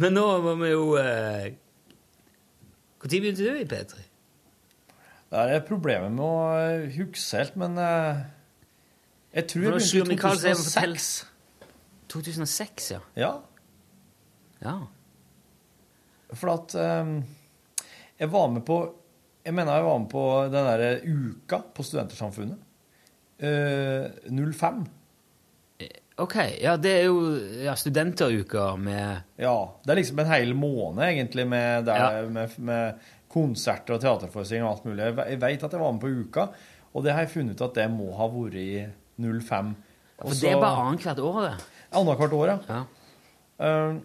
Men nå må vi jo Når begynte du i P3? Det er problemet med å eh, huske helt, men eh, Jeg tror jeg begynte i Michael Seven fortell- 2006. 2006, ja. Ja, ja. for at um, Jeg var med på Jeg mener jeg var med på den derre uka på Studentersamfunnet. Uh, 05. Ok, ja, det er jo ja, studenteruka med Ja. Det er liksom en hel måned, egentlig, med, der, Ja. med, med konserter og teaterforestillinger og alt mulig. Jeg veit at jeg var med på uka, og det har jeg funnet ut at det må ha vært i 05. For det er bare annethvert år, det. Annethvert år, ja. Ja. Eh,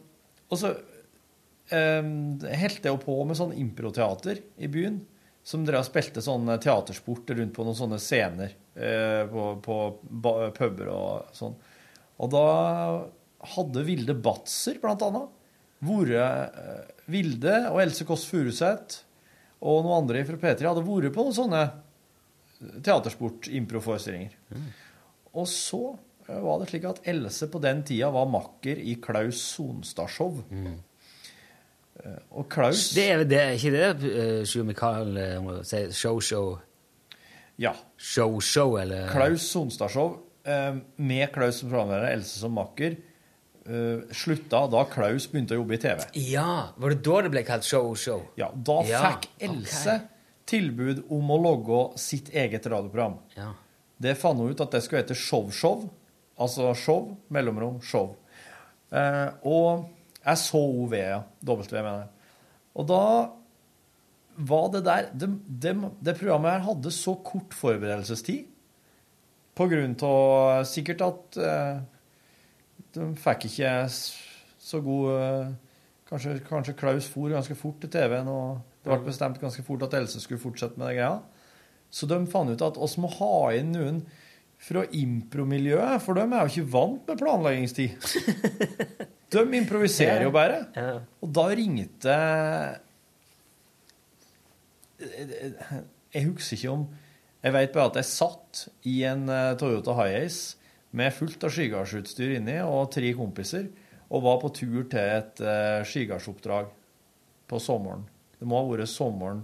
og så um, holdt jeg på med sånn improteater i byen, som drev og spilte sånn teatersport rundt på noen sånne scener uh, på, på puber og sånn. Og da hadde Vilde Batzer, blant annet, vært eh, Vilde og Else Kåss Furuseth og noen andre fra P3 hadde vært på noen sånne teatersport-improforestillinger. Og så eh, var det slik at Else på den tida var makker i Klaus Sonstad-show. Eh, Og Klaus Det er, det er ikke det uh, Sjur Mikael sier? show-show Ja. Show-show, eller Klaus Sonstad-show eh, med Klaus som programleder, Else som makker, eh, slutta da Klaus begynte å jobbe i TV. Ja, Var det da det ble kalt show-show? Ja, Da Ja, fikk Else tilbud om å logge sitt eget radioprogram. Ja. Det fant hun ut at det skulle hete Show-show. Altså show, mellomrom, show. Eh, og jeg så OV, ja. W, mener jeg. Og da var det der det, det, det programmet her hadde så kort forberedelsestid. På grunn av sikkert at eh, de fikk ikke så god eh, kanskje, kanskje Klaus for ganske fort til TV-en, og det ble bestemt ganske fort at Else skulle fortsette med det greia. Så de fant ut at oss må ha inn noen fra impromiljøet, for de er jo ikke vant med planleggingstid. [LAUGHS] De improviserer jo bare. Og da ringte Jeg husker ikke om Jeg vet bare at jeg satt i en Toyota Toyota Hiace med fullt av skigardsutstyr inni og tre kompiser, og var på tur til et uh, skigardsoppdrag på sommeren. Det må ha vært sommeren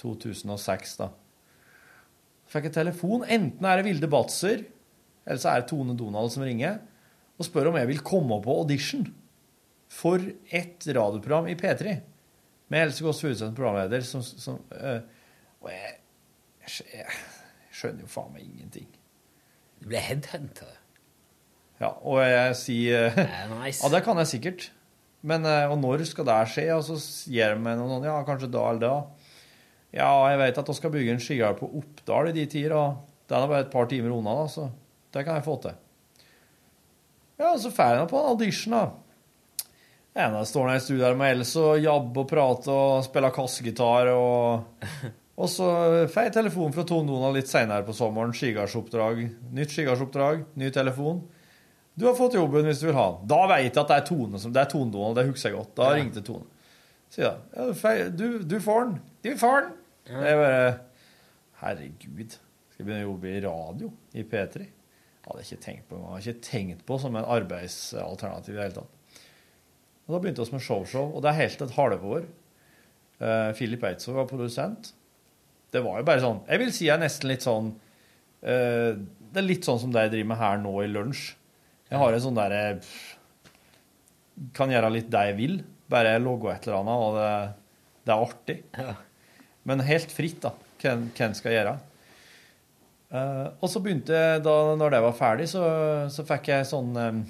2006, da. Fikk jeg telefon. Enten er det Vilde Batzer, eller så er det Tone Donald som ringer, og spør om jeg vil komme på audition for et radioprogram i P3 med Else Kåss Furuseth som programleder. Som, som, øh, og jeg, jeg, skjønner jo faen meg ingenting. Du ble headhunta? Ja, og jeg sier eh, nice. [LAUGHS] Ja, det kan jeg sikkert. Men eh, og når skal det skje? Og så gir de meg noe sånn Ja, kanskje da eller da. Ja, jeg vet at vi skal bygge en skihall på Oppdal i de tider, og den er bare et par timer unna, da, så det kan jeg få til. Ja, så får jeg nå på en audition, da. Ene står der i studio her med Else og jabber og prater og spiller kassegitar og Og så får jeg telefon fra Tone Donald litt seinere på sommeren. Skigardsoppdrag. Nytt skigardsoppdrag, ny telefon. Du har fått jobben hvis du vil ha den. Da vet jeg at det er Tone som Det er Tone Donald, det husker jeg godt. Da Ja. ringte Tone. Sier jeg. Ja, du, du får den. Du får den. Jeg bare Herregud. Skal jeg begynne å jobbe i radio i P3? Hadde jeg ikke tenkt på engang. Hadde ikke tenkt på som en arbeidsalternativ i det hele tatt. Og da begynte vi med showshow, og det er helt et halvår. Uh, Philip Eidsvåg var produsent. Det var jo bare sånn Jeg vil si jeg er nesten litt sånn uh, Det er litt sånn som det jeg driver med her nå i lunsj. Jeg har en sånn derre Kan gjøre litt det jeg vil. Bare logge et eller annet, og det, det er artig. Men helt fritt, da, hvem en skal gjøre. Eh, og så begynte jeg, da når det var ferdig, så, så fikk jeg sånn eh,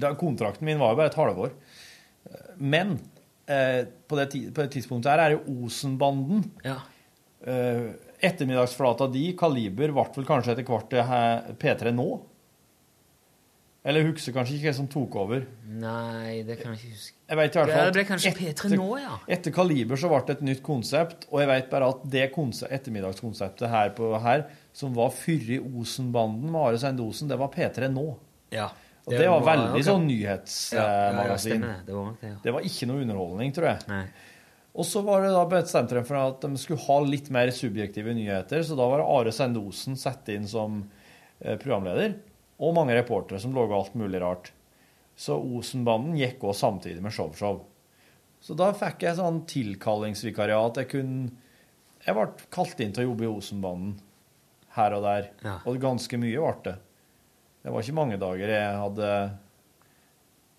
da, Kontrakten min var jo bare et halvår. Eh, Men eh, på, det, på det tidspunktet her er det jo Osenbanden. Eh, ettermiddagsflata di, Kaliber, ble vel kanskje etter hvert P3 nå? Eller husker kanskje ikke hvem som tok over. Nei, det kan jeg ikke huske. Jeg vet i hvert fall det ble kanskje etter- P3 nå, ja. Etter Kaliber så ble det et nytt konsept, og jeg vet bare at det konse- ettermiddagskonseptet her, på, her som var før i Osenbanden med Are Sende Osen, det var P3 nå. Ja. Og det, var veldig okay. sånn nyhetsmagasin. ja, ja, det. Det var det, ja. Det var ikke noe underholdning, tror jeg. Og så var det da bestemt de for at de skulle ha litt mer subjektive nyheter, så da var Are Sende Osen satt inn som eh, programleder, og mange reportere som laga alt mulig rart. Så Osenbanden gikk òg samtidig med showshow. Så da fikk jeg sånn tilkallingsvikariat. Jeg kunne Jeg ble kalt inn til å jobbe i Osenbanden her og der. Og ganske mye ble det. Det var ikke mange dager jeg hadde,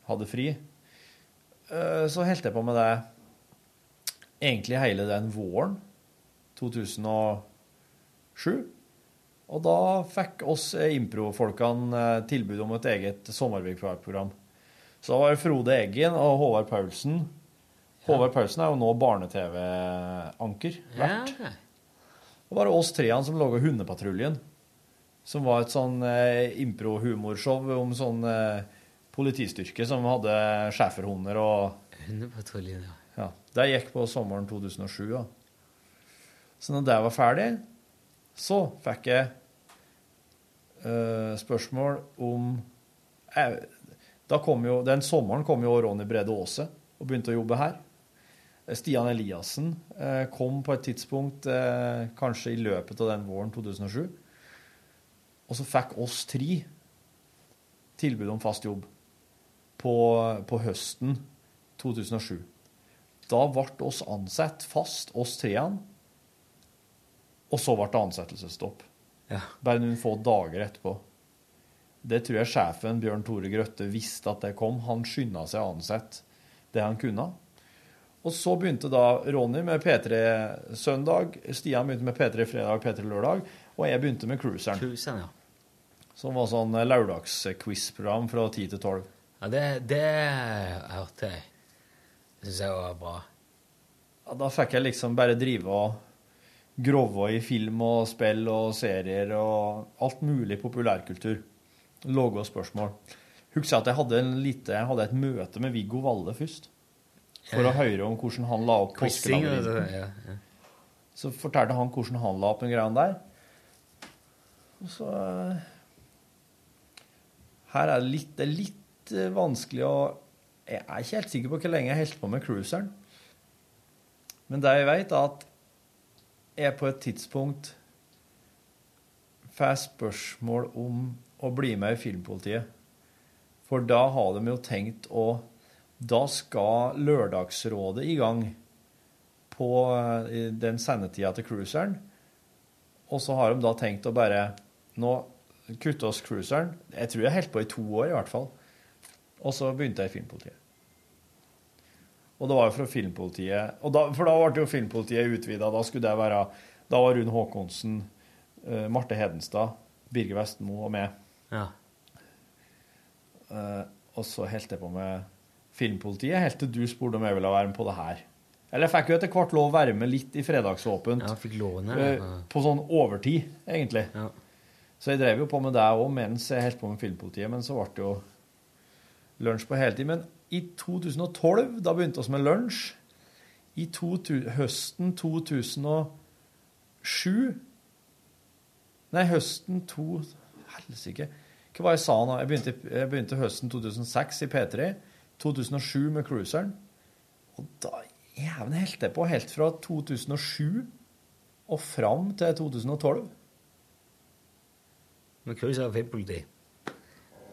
hadde fri. Eh, Så holdt jeg på med det egentlig hele den våren 2007. Og da fikk oss eh, improfolkene eh, tilbud om et eget sommervikarprogram. Så da var det Frode Eggen og Håvard Paulsen. Håvard Paulsen er jo nå barne-TV-anker. Vert. Ja, Det var oss treene som laga Hundepatruljen. Som var et sånn eh, impro-humorshow om sånn eh, politistyrke som hadde schæferhunder og Hundepatruljen, ja. ja, Det gikk på sommeren 2007. Ja. Så når det var ferdig, så fikk jeg eh, spørsmål om eh, da kom jo, Den sommeren kom jo Ronny Brede Aase og begynte å jobbe her. Eh, Stian Eliassen eh, kom på et tidspunkt, eh, kanskje i løpet av den våren 2007. Og så fikk oss tre tilbud om fast jobb på, på høsten 2007. Da ble oss ansatt fast, oss treene. Og så ble det ansettelsesstopp. Bare noen få dager etterpå. Det tror jeg sjefen Bjørn Tore Grøtte visste at det kom. Han skynda seg å ansette det han kunne. Og så begynte da Ronny med P3 søndag, Stian begynte med P3 fredag, P3 lørdag, og jeg begynte med Cruiseren. Cruiseren, ja. Som var sånn lørdagsquiz-program fra 10 til 12. Ja, det, det hørte jeg. Det syns jeg var bra. Ja, da fikk jeg liksom bare drive og grove i film og spill og serier og alt mulig populærkultur. Lave spørsmål. Husker jeg at jeg hadde, en lite, jeg hadde et møte med Viggo Valle først. For å høre om hvordan han la opp ja. Så fortalte han hvordan han la opp den greia der. Og så eh, Her er det litt, det er litt eh, vanskelig å Jeg er ikke helt sikker på hvor lenge jeg holdt på med cruiseren. Men det jeg vet, er at jeg på et tidspunkt får spørsmål om å bli med i Filmpolitiet. For da har de jo tenkt å Da skal Lørdagsrådet i gang på eh, den sendetida til cruiseren. Og så har de da tenkt å bare Nå kutte oss cruiseren. Jeg tror jeg holdt på i to år, i hvert fall. Og så begynte jeg i Filmpolitiet. Og det var jo fra Filmpolitiet og da, For da ble jo Filmpolitiet utvida. Da skulle det være Da var Rune Haakonsen, uh, Marte Hedenstad, Birger Vestmo og meg. Ja. Uh, og så holdt jeg på med Filmpolitiet helt til du spurte om jeg ville være med på det her. Eller jeg fikk jo etter hvert lov å være med litt i Fredagsåpent. Ja, fikk låne, eh, ja. På sånn overtid, egentlig. Så jeg drev jo på med det òg mens jeg holdt på med Filmpolitiet, men så ble det jo lunsj på heltid. Men i 2012, da begynte vi med lunsj. I to, høsten 2007 Nei, høsten to Helsike. Hva var det jeg sa nå? Jeg begynte, jeg begynte høsten 2006 i P3. 2007 med Cruiseren. Og da jævlen holdt jeg på helt fra 2007 og fram til 2012. Men Cruiser og filmpoliti.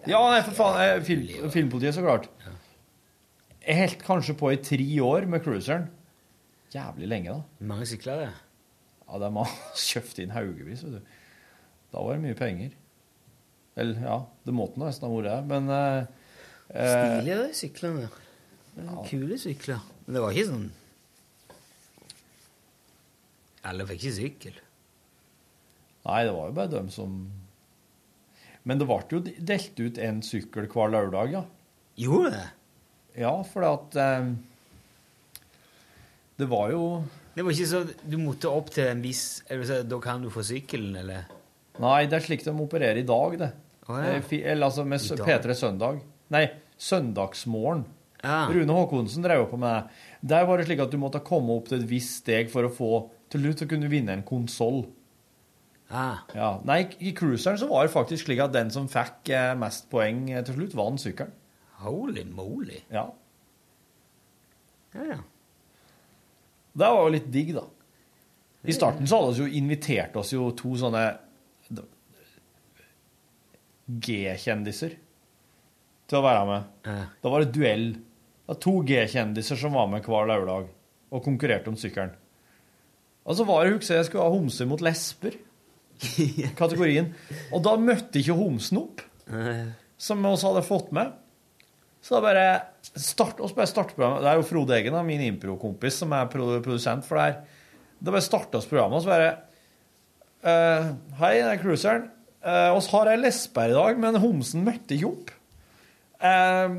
Ja, nei, for faen. Film, filmpolitiet, så klart. Jeg holdt kanskje på i tre år med Cruiseren. Jævlig lenge, da. Mange sykler det? Ja, de har kjøpt inn haugevis, vet du. Da var det mye penger. Eller, ja, det måtte nesten ha vært det, men eh, eh, Stilige, de syklene. Er Kule sykler. Men det var ikke sånn Alle fikk ikke sykkel. Nei, det var jo bare dem som Men det ble jo delt ut en sykkel hver lørdag, ja. Gjorde det? Ja, for at eh, Det var jo Det var ikke så Du måtte opp til en viss eller så, Da kan du få sykkelen, eller? Nei, det er slik de opererer i dag, det. Oh, ja. Eh, Eller altså med P3 Søndag. Nei, Søndagsmorgen. Ja. Rune Haakonsen drev jo på med det. Der var det slik at du måtte komme opp til et visst steg for å få Til slutt så kunne du vinne en konsoll. Ah. Ja. Nei, i cruiseren så var det faktisk slik at den som fikk eh, mest poeng eh, til slutt, vant sykkelen. Holy moly. Ja. Ja, ja. Det var jo litt digg, da. I starten så hadde vi jo invitert oss jo to sånne G-kjendiser til å være med. Da var det duell. Det var to G-kjendiser som var med hver lørdag og konkurrerte om sykkelen. Og så var det, husker jeg, jeg skulle ha homser mot lesber. [LAUGHS] Kategorien. Og da møtte ikke homsen opp, som vi også hadde fått med. Så da bare start, oss bare starte programmet. Det er jo Frode Eggen, min impro-kompis, som er produsent for det her. Da bare starta oss programmet, og så bare uh, Hei, det er cruiseren. Uh, oss har ei lesbe i dag, men homsen møtte ikke opp. Uh,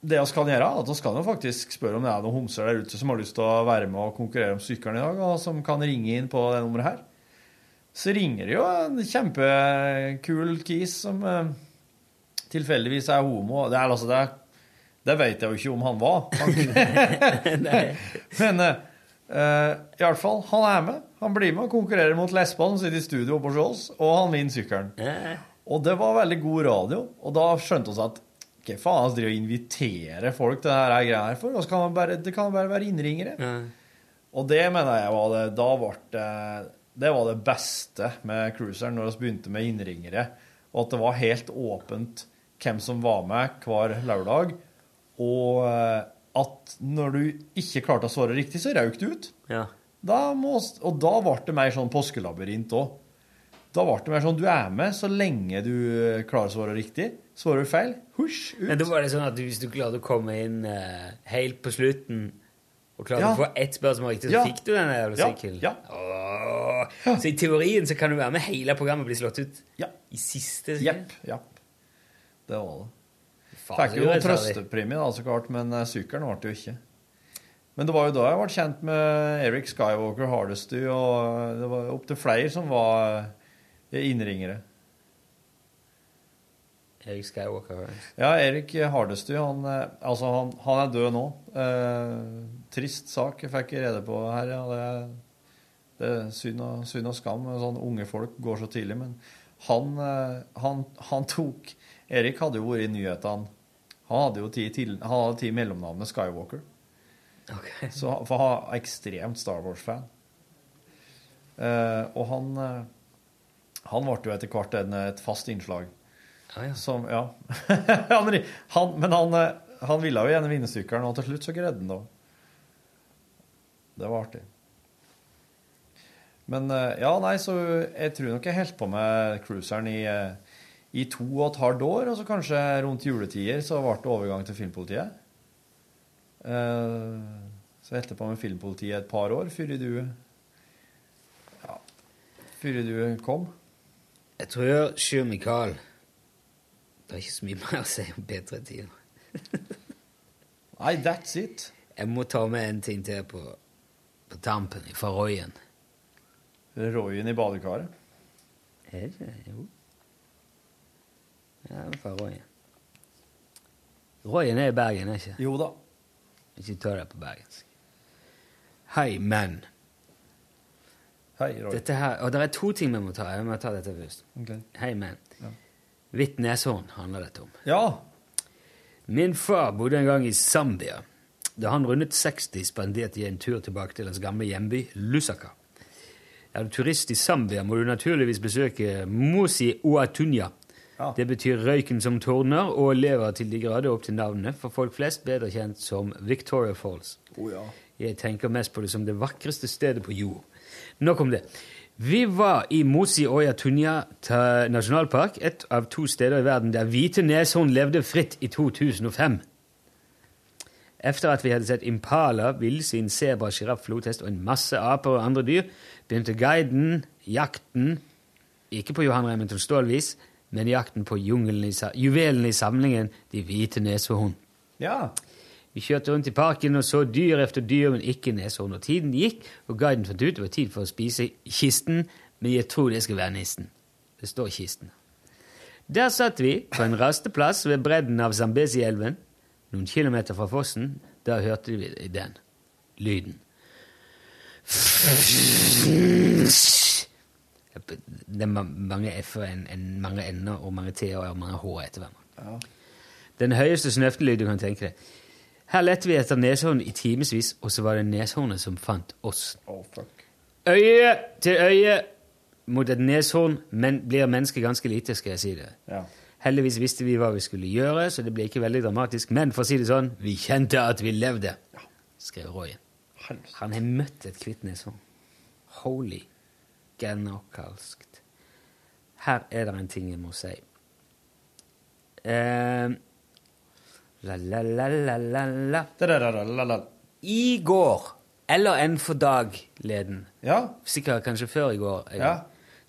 det vi kan gjøre, er at vi kan jo faktisk spørre om det er noen homser der ute som har lyst til å være med og konkurrere om sykkelen i dag, og som kan ringe inn på det nummeret her. så ringer det jo en kjempekul kis som eh, tilfeldigvis er homo. Det, er, altså, det, er, det vet jeg jo ikke om han var. [LAUGHS] Men eh, i hvert fall, han er med. Han blir med og konkurrerer mot lesbene som sitter i studio oppe hos oss, og han vinner sykkelen. Og det var veldig god radio, og da skjønte vi at hva faen vi driver og inviterer folk til denne greia her for? Og så kan man bare, det kan bare være innringere. Og det mener jeg var det Da ble det Det var det beste med cruiseren, når vi begynte med innringere. Og at det var helt åpent hvem som var med hver lørdag. Og eh, at når du ikke klarte å svare riktig, så røk du ut. Ja. Da må, og da ble det mer sånn påskelabyrint òg. Da ble det mer sånn du er med så lenge du eh, klarer å svare riktig. Svarer du feil, husj, ut. Men da var det sånn at du, hvis du klarte å komme inn uh, helt på slutten og klarte Ja. å få ett spørsmål riktig, så Ja. fikk du den jævla Ja, sykkelen? ja. Åh. Så i teorien så kan du være med hele programmet og bli slått ut Ja. i siste Jepp. Jepp. Det var det. Fikk jo urettferdig. trøstepremie, da, så klart, men eh, sykkelen ble det jo ikke. Men det var jo da jeg ble kjent med Eric Skywalker Hardesty, og eh, det var opptil flere som var eh, innringere. Erik Skywalker. Ja, Erik Hardesty, han, altså han, han er død nå. Eh, trist sak jeg fikk rede på her. Ja. Det, det er synd og, synd og skam. Sånn unge folk går så tidlig. Men han, han, han tok Erik hadde jo vært i nyhetene. Han hadde jo tid, til, han hadde tid mellomnavnet Skywalker. Så, for han var ekstremt Star Wars-fan. Uh, og han eh, Han ble jo etter hvert en, et fast innslag. Som, ja. [LAUGHS] han, han, men han, eh, han ville jo gjerne vinne sykkelen, og til slutt så greide han det. Det var artig. Men ja, nei, så jeg tror nok jeg holdt på med cruiseren i, i to og et halvt år, og så kanskje rundt juletider så ble det overgang til Filmpolitiet. Eh, Så jeg holdt på med Filmpolitiet et par år før du Ja, før du kom. Jeg tror Sjur Mikael Det er ikke så mye mer å si om P3-tida. Nei, that's it. Jeg må ta med en ting til på, på tampen fra Royen. Royen i badekaret. Er det? Jo. Ja, fra Royen. Royen er i Bergen, er ikke Jo da. Ikke ta det på bergensk. Hei, men. Hei, Roy. Dette her, og det er to ting vi må ta. Jeg må ta dette først. Ok. Hei, men. Ja. Hvitt neshorn handler dette om. Ja. Min far bodde en gang i Zambia. Da han rundet 60, spanderte jeg en tur tilbake til hans gamle hjemby, Lusaka. Er du turist i Zambia, må du naturligvis besøke Mosi Oatunya. Det betyr røyken som tårner, og lever til de grader opp til navnet, for folk flest bedre kjent som Victoria Falls. Oh, ja. Jeg tenker mest på det som det vakreste stedet på jord. Nok om det. Vi var i Mosi Oya-Tunya nasjonalpark, et av to steder i verden der hvite neshorn levde fritt i 2005. Etter at vi hadde sett impala, villsvin, sebra, sjiraff, flodhest og en masse aper og andre dyr, begynte guiden jakten, ikke på Johan Remington Stålvis, men jakten på juvelen i samlingen, de hvite neshorn. Ja. Vi kjørte rundt i parken og så dyr efter dyr, men ikke neshorn. Og tiden gikk, og guiden fant ut det var tid for å spise kisten, men jeg tror det skal være nissen. Det står kisten. Der satt vi på en rasteplass ved bredden av Zambesi-elven, noen kilometer fra fossen. Da hørte vi den lyden. Det er mange f-er, en, en, mange n-er og mange t-er og mange h-er etter hverandre. Den høyeste snøftelyd du kan tenke deg. Her lette vi etter neshorn i timevis, og så var det neshornet som fant oss. Oh, fuck. Øye til øye mot et neshorn, men blir mennesket ganske lite, skal jeg si det. Ja. Heldigvis visste vi hva vi skulle gjøre, så det ble ikke veldig dramatisk. Men for å si det sånn, vi kjente at vi levde, skrev Roy. Han har møtt et hvitt neshorn. Holy genokalskt. Her er det en ting jeg må si. Eh, la, la, la, la, la, la. I går, eller en for dag-leden, sikkert kanskje før i går, Ja.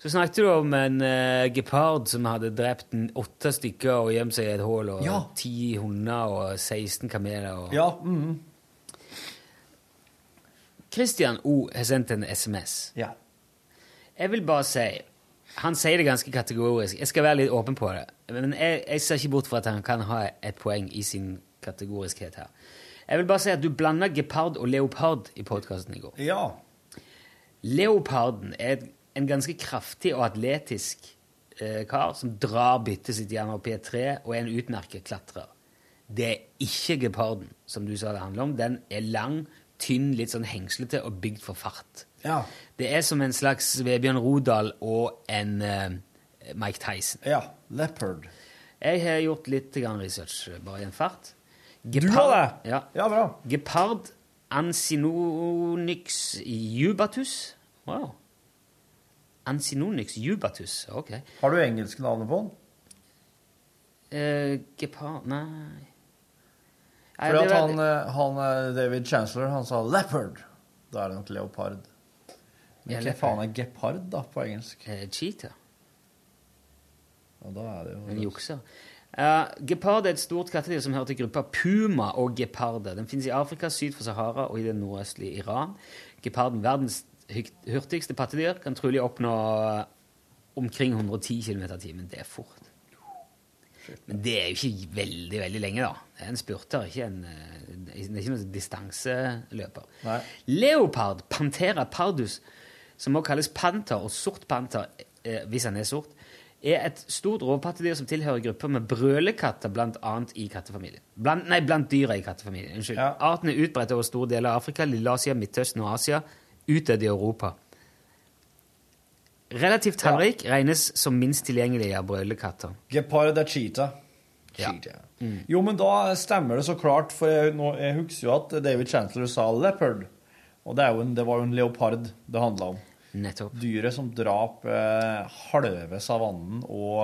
så snakket du om en uh, gepard som hadde drept åtte stykker og gjemt seg i et hull, og Ja. ti hunder og 16 kameler. Og... Ja. mhm. Christian O. har sendt en SMS. Ja. Jeg vil bare si Han sier det ganske kategorisk. Jeg skal være litt åpen på det. Men jeg, jeg ser ikke bort fra at han kan ha et poeng i sin kategoriskhet her. Jeg vil bare si at du blanda gepard og leopard i podkasten i går. Ja. Leoparden er en ganske kraftig og atletisk eh, kar som drar byttet sitt gjennom P3 og er en utmerket klatrer. Det er ikke geparden, som du sa det handler om. Den er lang, tynn, litt sånn hengslete og bygd for fart. Ja. Det er som en slags Vebjørn Rodal og en eh, Mike Tyson. Ja. Leopard. Jeg har gjort litt grann research eh, bare i en fart. Du har det? Ja. Ja, bra. Gepard ansinonyx jubatus. Wow. Ansinonyx jubatus. Ok. Har du engelske navnet på den? Uh, gepard Nei. Nei, Fordi at han, eh, han eh, David Chancellor han sa leopard. Da er det nok leopard. Men hva faen er gepard, da, på engelsk? Eh, cheetah. Og da er det jo En jukser. Uh, gepard er et stort kattedyr som hører til gruppa puma og geparder. Den finnes i Afrika, syd for Sahara og i det nordøstlige Iran. Geparden, verdens hurtigste pattedyr, kan trolig oppnå eh, omkring 110 km i timen. Det er fort. Men det er jo ikke veldig veldig lenge, da. Det er en spurter, ikke en, eh, det er ikke noen distanseløper. Leopard, Pantera pardus, som også kalles panter og sort panter, eh, hvis han er sort, er et stort rovpattedyr som tilhører grupper med brølekatter, blant annet i kattefamilien. Blant, nei, blant dyra i kattefamilien. Unnskyld. Arten er utbredt over store deler av Afrika, Lilleasia, Midtøsten og Asia, utdødd i Europa. Relativt tallrik, regnes som minst tilgjengelig av brølekatter. Gepard er cheetah. Cheetah. Mm. Jo, men da stemmer det så klart, for jeg, nå, jeg husker jo at David Chancellor sa leopard. Og det, en, det var jo en leopard det handla om. Nettopp. Dyret som drap eh, halve savannen og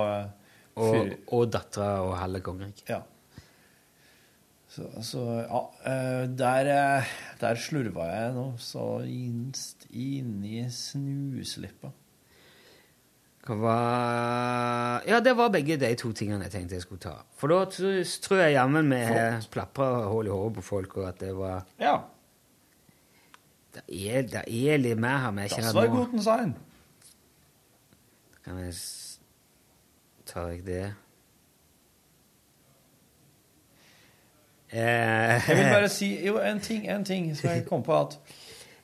fyr. Og, og dattera og halve kongeriket. Ja. Så, så ja, eh, der, eh, der slurva jeg nå så innst inni snuslippa. Hva Ja, det var begge de to tingene jeg tenkte jeg skulle ta. For da tror jeg jammen vi plapra hull i hodet på folk, og at det var Ja. Det er, det er litt mer her, men jeg kjenner Das war nå guten sein. kan jeg Tar jeg det eh, Jeg vil bare si jo, en ting, en ting som jeg kom på at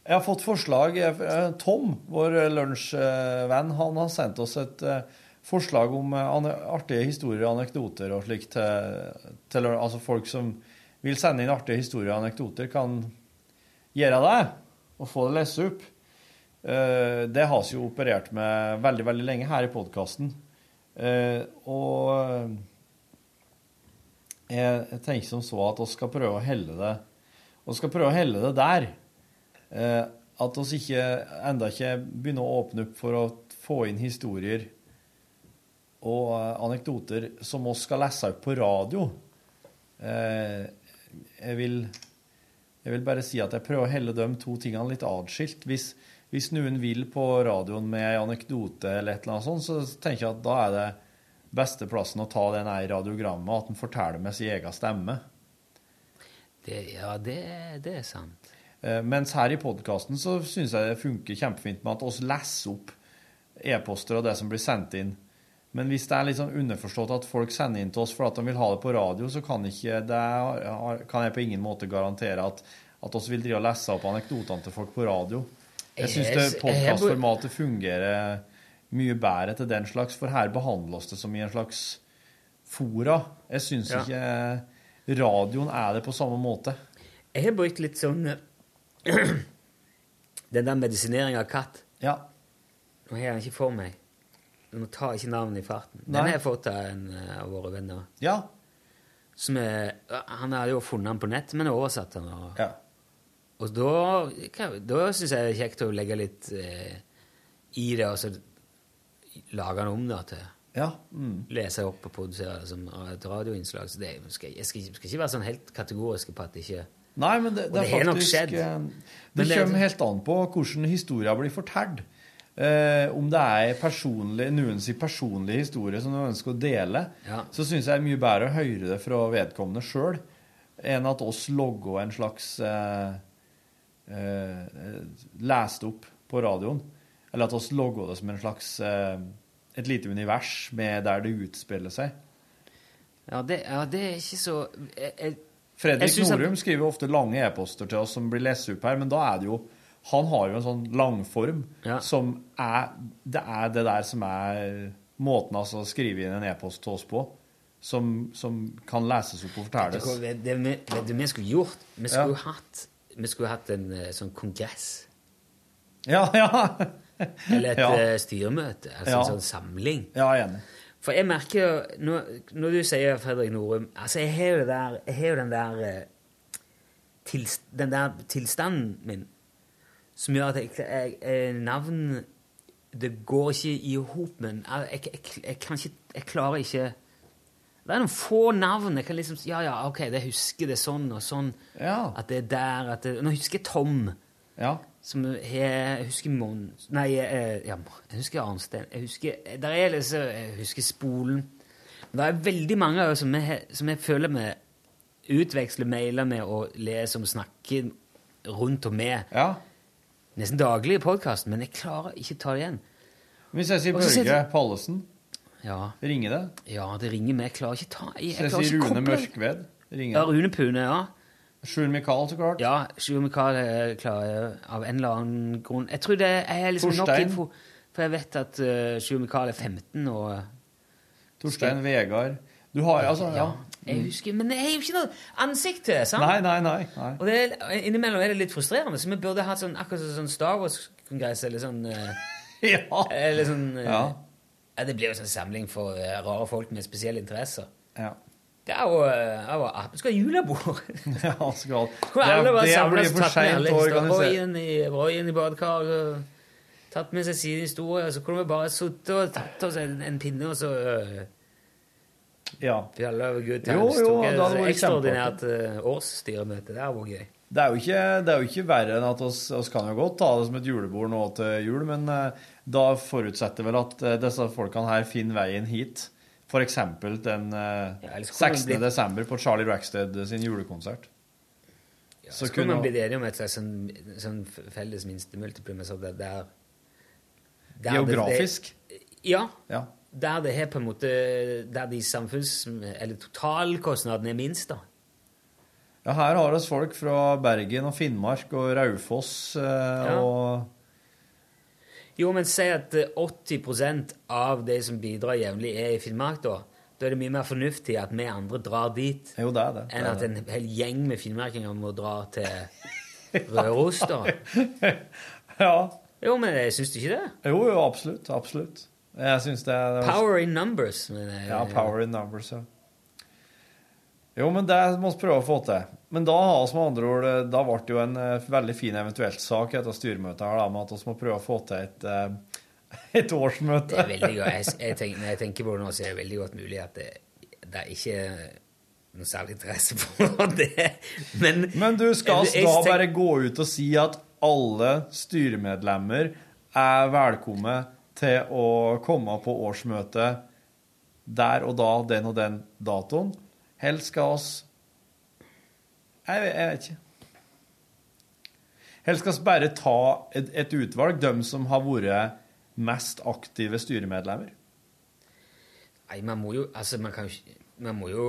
jeg har fått forslag. eh, Tom, vår lunsjvenn, han har sendt oss et eh, forslag om eh, artige historier og anekdoter og slikt til, til altså folk som vil sende inn artige historier og anekdoter, kan gjøre det og få det lest opp. Eh, Det har vi jo operert med veldig, veldig lenge her i podkasten. Og jeg jeg tenker som så at vi skal prøve å helle det Vi skal prøve å helle det der. Eh, at vi ikke enda ikke begynner å åpne opp for å få inn historier og eh, anekdoter som vi skal lese opp på radio. Eh, jeg vil jeg vil bare si at jeg prøver å helle de to tingene litt atskilt. Hvis, hvis noen vil på radioen med en anekdote eller et eller annet sånt, så tenker jeg at da er det beste plassen å ta den her i radiogrammet, at en forteller med sin egen stemme. det, Ja, det, det er sant. Eh, Mens her i podkasten så syns jeg det funker kjempefint med at oss leser opp e-poster og det som blir sendt inn. Men hvis det er litt sånn underforstått at folk sender inn til oss for at de vil ha det på radio, så kan, ikke det, kan jeg på ingen måte garantere at, at oss vil drive og lese opp anekdotene til folk på radio. Jeg syns podkastformatet fungerer mye bedre til den slags, for her behandles det som i en slags fora. Jeg syns Ja. ikke radioen er det på samme måte. Jeg har brukt litt sånn [CLEARS THROAT] Den der medisinering av katt. Ja. Nå har jeg den ikke for meg. Nå tar jeg ikke navnet i farten. Den har jeg fått av en eh, av våre venner. Ja. Som er, han hadde jo funnet den på nett, men oversatt den. Og, og da, da syns jeg det er kjekt å legge litt eh, i det, og så lage den om da til Ja. Mm. Lese opp og produsere det som et radioinnslag. Så det, jeg skal, jeg skal, skal ikke være sånn helt kategorisk på at det ikke Nei, men det, Og det, det er faktisk eh, Det det- kommer helt an på hvordan historien blir fortalt. Eh, om det er personlig, sin personlige historie som du ønsker å dele, Ja. så syns jeg det er mye bedre å høre det fra vedkommende sjøl enn at oss logger en slags eh, eh, lest opp på radioen. Eller at oss logger det som en slags eh, et lite univers med der det utspiller seg. Ja, det, ja, det er ikke så jeg, jeg, Fredrik jeg Norum at- skriver ofte lange e-poster til oss som blir lest opp her, men da er det jo Han har jo en sånn langform som er Det er det der som er måten altså å skrive inn en e-post til oss på, som, som kan leses opp og fortelles. Det, det, det, vi- det vi skulle gjort? Vi skulle Ja. hatt, vi skulle hatt en eh, sånn kongress. Ja, ja. Eller et Ja. eh, styremøte. Altså Ja. en sånn samling. Ja, enig. For jeg merker jo Når, når du sier Fredrik Norum Altså, jeg har jo, det der, den der tilst, Den der tilstanden min som gjør at jeg, jeg, jeg navn Det går ikke i hop, men jeg, jeg, kan ikke Jeg klarer ikke Det er noen få navn. Jeg kan liksom Ja, ja, ok, det husker det sånn og sånn. Ja. At det er der at det, Nå husker jeg Tom. Ja. Som jeg, Jeg husker Mon... Nei, jeg, ja, jeg husker Arnstein. Jeg husker Der er liksom Jeg husker Spolen. Det er veldig mange av som jeg, som jeg føler vi utveksler mailer med og leser og snakker rundt og med. Nesten daglig i podkasten, men jeg klarer ikke å ta det igjen. Hvis jeg sier Børge Pallesen, Ja. ringer det? Ja, det ringer, men jeg klarer ikke ta jeg, Hvis jeg sier Rune Mørkved, ringer Ja. Rune Pune, ja. Sjur Mikael, så klart. Ja, Sjur Mikael eh, klarer jeg av en eller annen grunn. Jeg tror det er liksom nok info, for jeg vet at uh, Sjur Mikael er 15 og Torstein Vegard. Du har altså Ja. Jeg husker, Men jeg har jo ikke noe ansikt til, sant? Nei, nei, nei. nei. Og det er, innimellom er det litt frustrerende, så vi burde hatt sånn, akkurat sånn Star Wars-kongress eller sånn eh, [LAUGHS] Eller sånn eh, Ja. ja, Det blir jo sånn samling for eh, rare folk med spesielle interesser. Ja. Det er jo eh, [LAUGHS] det var- Vi skal ha julebord! ja, skal Hvor alle bare det samles blir for tatt med sent alle å organisere. Royen i, Royen i badekar og tatt med seg sine historier. Så kunne vi bare sittet og tatt oss en, en pinne, og så uh, Ja. Fjalle over good times. jo, jo, det var ekstraordinært uh, årsstyremøte. Det har vært gøy. Det er, jo ikke, det er jo ikke verre enn at oss, oss kan jo godt ta det som et julebord nå til jul, men eh, da forutsetter vel at eh, disse folkene her finner veien hit. Eksempel den eh, ellers 16. bli- desember på Charlie Rackstead sin julekonsert. Så kunne man blitt enige om et slags sånn, sånn felles minstemultiplum. Så det der, der det- Det, ja. Ja. Der det er på en måte Der de samfunns... Eller totalkostnadene er minst, da. Ja, her har oss folk fra Bergen og Finnmark og Raufoss eh, Ja. og Jo, men si at eh, 80% av de som bidrar jevnlig, er i Finnmark, da. Da er det mye mer fornuftig at vi andre drar dit, Jo, det er det. enn Det at en hel gjeng med finnmarkinger må dra til Røros, da. [LAUGHS] Ja. Jo, men jeg syns ikke det. Jo, jo, absolutt. Absolutt. Jeg syns det er Power in numbers. Men, det, Ja, power in numbers, ja. Jo, men det må vi prøve å få til. Men da har vi med andre ord Da ble det jo en eh, veldig fin eventuelt sak etter styremøtet her, da, med at vi må prøve å få til et, eh, [LAUGHS] et årsmøte. Det er veldig godt. Jeg, jeg tenker, når jeg tenker på det nå, så er det veldig godt mulig at det, det er ikke noe særlig interesse for [LAUGHS] det. Men, Men du skal jeg da tenk- bare gå ut og si at alle styremedlemmer er velkomne til å komme på årsmøte der og da, den og den datoen. Helst skal oss Jeg, vet- jeg vet ikke. Helst skal vi bare ta et, et utvalg, de som har vært mest aktive styremedlemmer. Nei, man må jo Altså, man kan jo ikke man må jo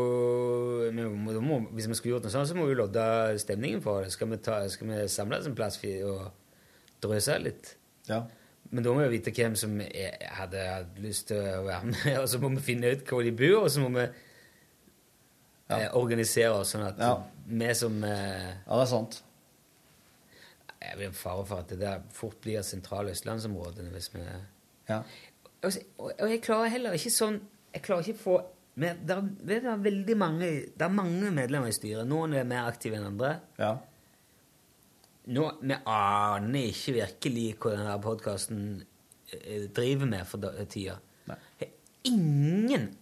man må, må, Hvis vi skulle gjort noe sånt, så må vi lodde stemningen for det. Skal vi, ta, skal vi samles en plass og drøse litt? Ja. Men da må vi vite hvem som er, hadde lyst til å være med, [LAUGHS] og så må vi finne ut hvor de bor, og så må vi eh, organisere oss sånn at Ja. vi som eh, Ja, det er sant. Jeg blir en fare for at det der fort blir sentrale østlandsområdene hvis vi Ja. og, og, og jeg klarer heller ikke sånn Jeg klarer ikke å få men det er veldig mange Det er mange medlemmer i styret. Noen er mer aktive enn andre. Ja. Nå, Vi aner ikke virkelig hva denne podkasten driver med for tida. Har ingen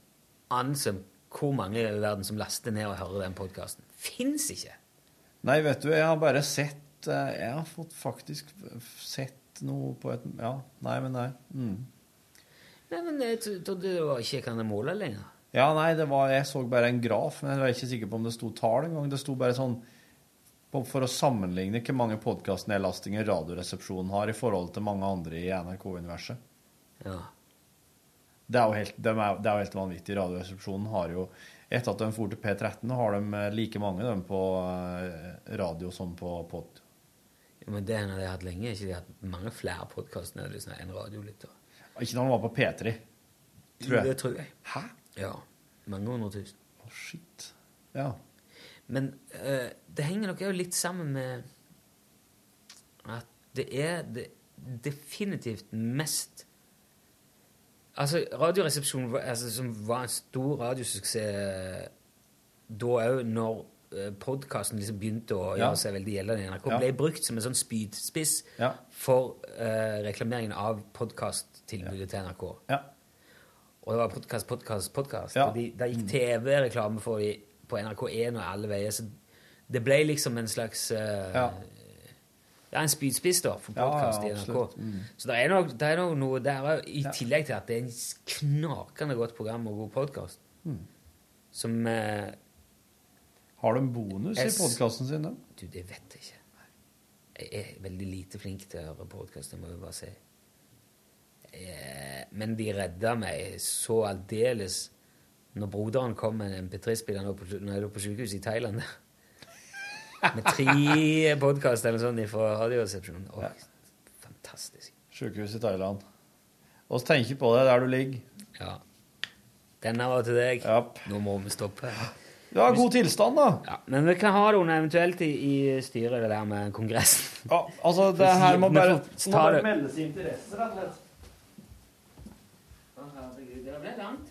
anelse om hvor mange i verden som laster ned og hører den podkasten. Fins ikke. Nei, vet du, jeg har bare sett eh, Jeg har fått faktisk sett noe på et Ja, nei, men nei. Mm. Nei, men Jeg trodde det var ikke jeg kan måle lenger. Ja, nei, det var, jeg så bare en graf, men jeg var ikke sikker på om det sto tall engang. Det sto bare sånn for å sammenligne hvor mange podkastnedlastinger Radioresepsjonen har i forhold til mange andre i NRK-universet. Ja. Det er jo helt, de er, det er jo helt vanvittig. Radioresepsjonen har jo Etter at de for til P13, har de eh, like mange de på eh, radio som på pod. Ja, Men det har de hatt lenge. Ikke de har hatt mange flere podkaster liksom, enn radiolyttere. Ikke når de var på P3, tror jeg. Det tror jeg. Hæ? Ja. Mange hundre tusen. Å, shit. Ja. Men uh, det henger nok òg litt sammen med at det er det definitivt mest Altså, Radioresepsjonen, altså, som var en stor radiosuksess da òg, når uh, podkasten liksom begynte å Ja. gjøre seg veldig gjeldende i NRK, Ja. ble brukt som en sånn spydspiss Ja. for uh, reklameringen av podkasttilbudet til NRK. Ja. Og det var podkast, podkast, podkast. Og de, gikk TV-reklame for de på NRK1 og alle veier. Så det ble liksom en slags uh, Ja. ja, en spydspiss da, for Ja, ja, i NRK. Mm. Så det er nok, det er nok noe der òg, i tillegg til at det er en knakende godt program og god podkast. Mm. Som uh, Har de bonus i Jeg i podkasten sin, da? Du, det vet jeg ikke. Jeg er veldig lite flink til å høre podkast, det må jeg bare si. Eh, Men de redda meg så aldeles når broderen kom med en MP3-spiller når på- jeg lå på sykehuset i Thailand. [LAUGHS] Med tre podkaster eller sånn fra Radioresepsjonen. Ja. Fantastisk. Sykehus i Thailand. Og så tenker på det der du ligger. Ja. Denne var til deg. Nå må vi stoppe. Du har god tilstand, da. Ja, men vi kan ha det under eventuelt i, i styret, det der med kongressen. Ja, altså, det her må bare, må bare meldes interesser, rett og slett. Det ble langt,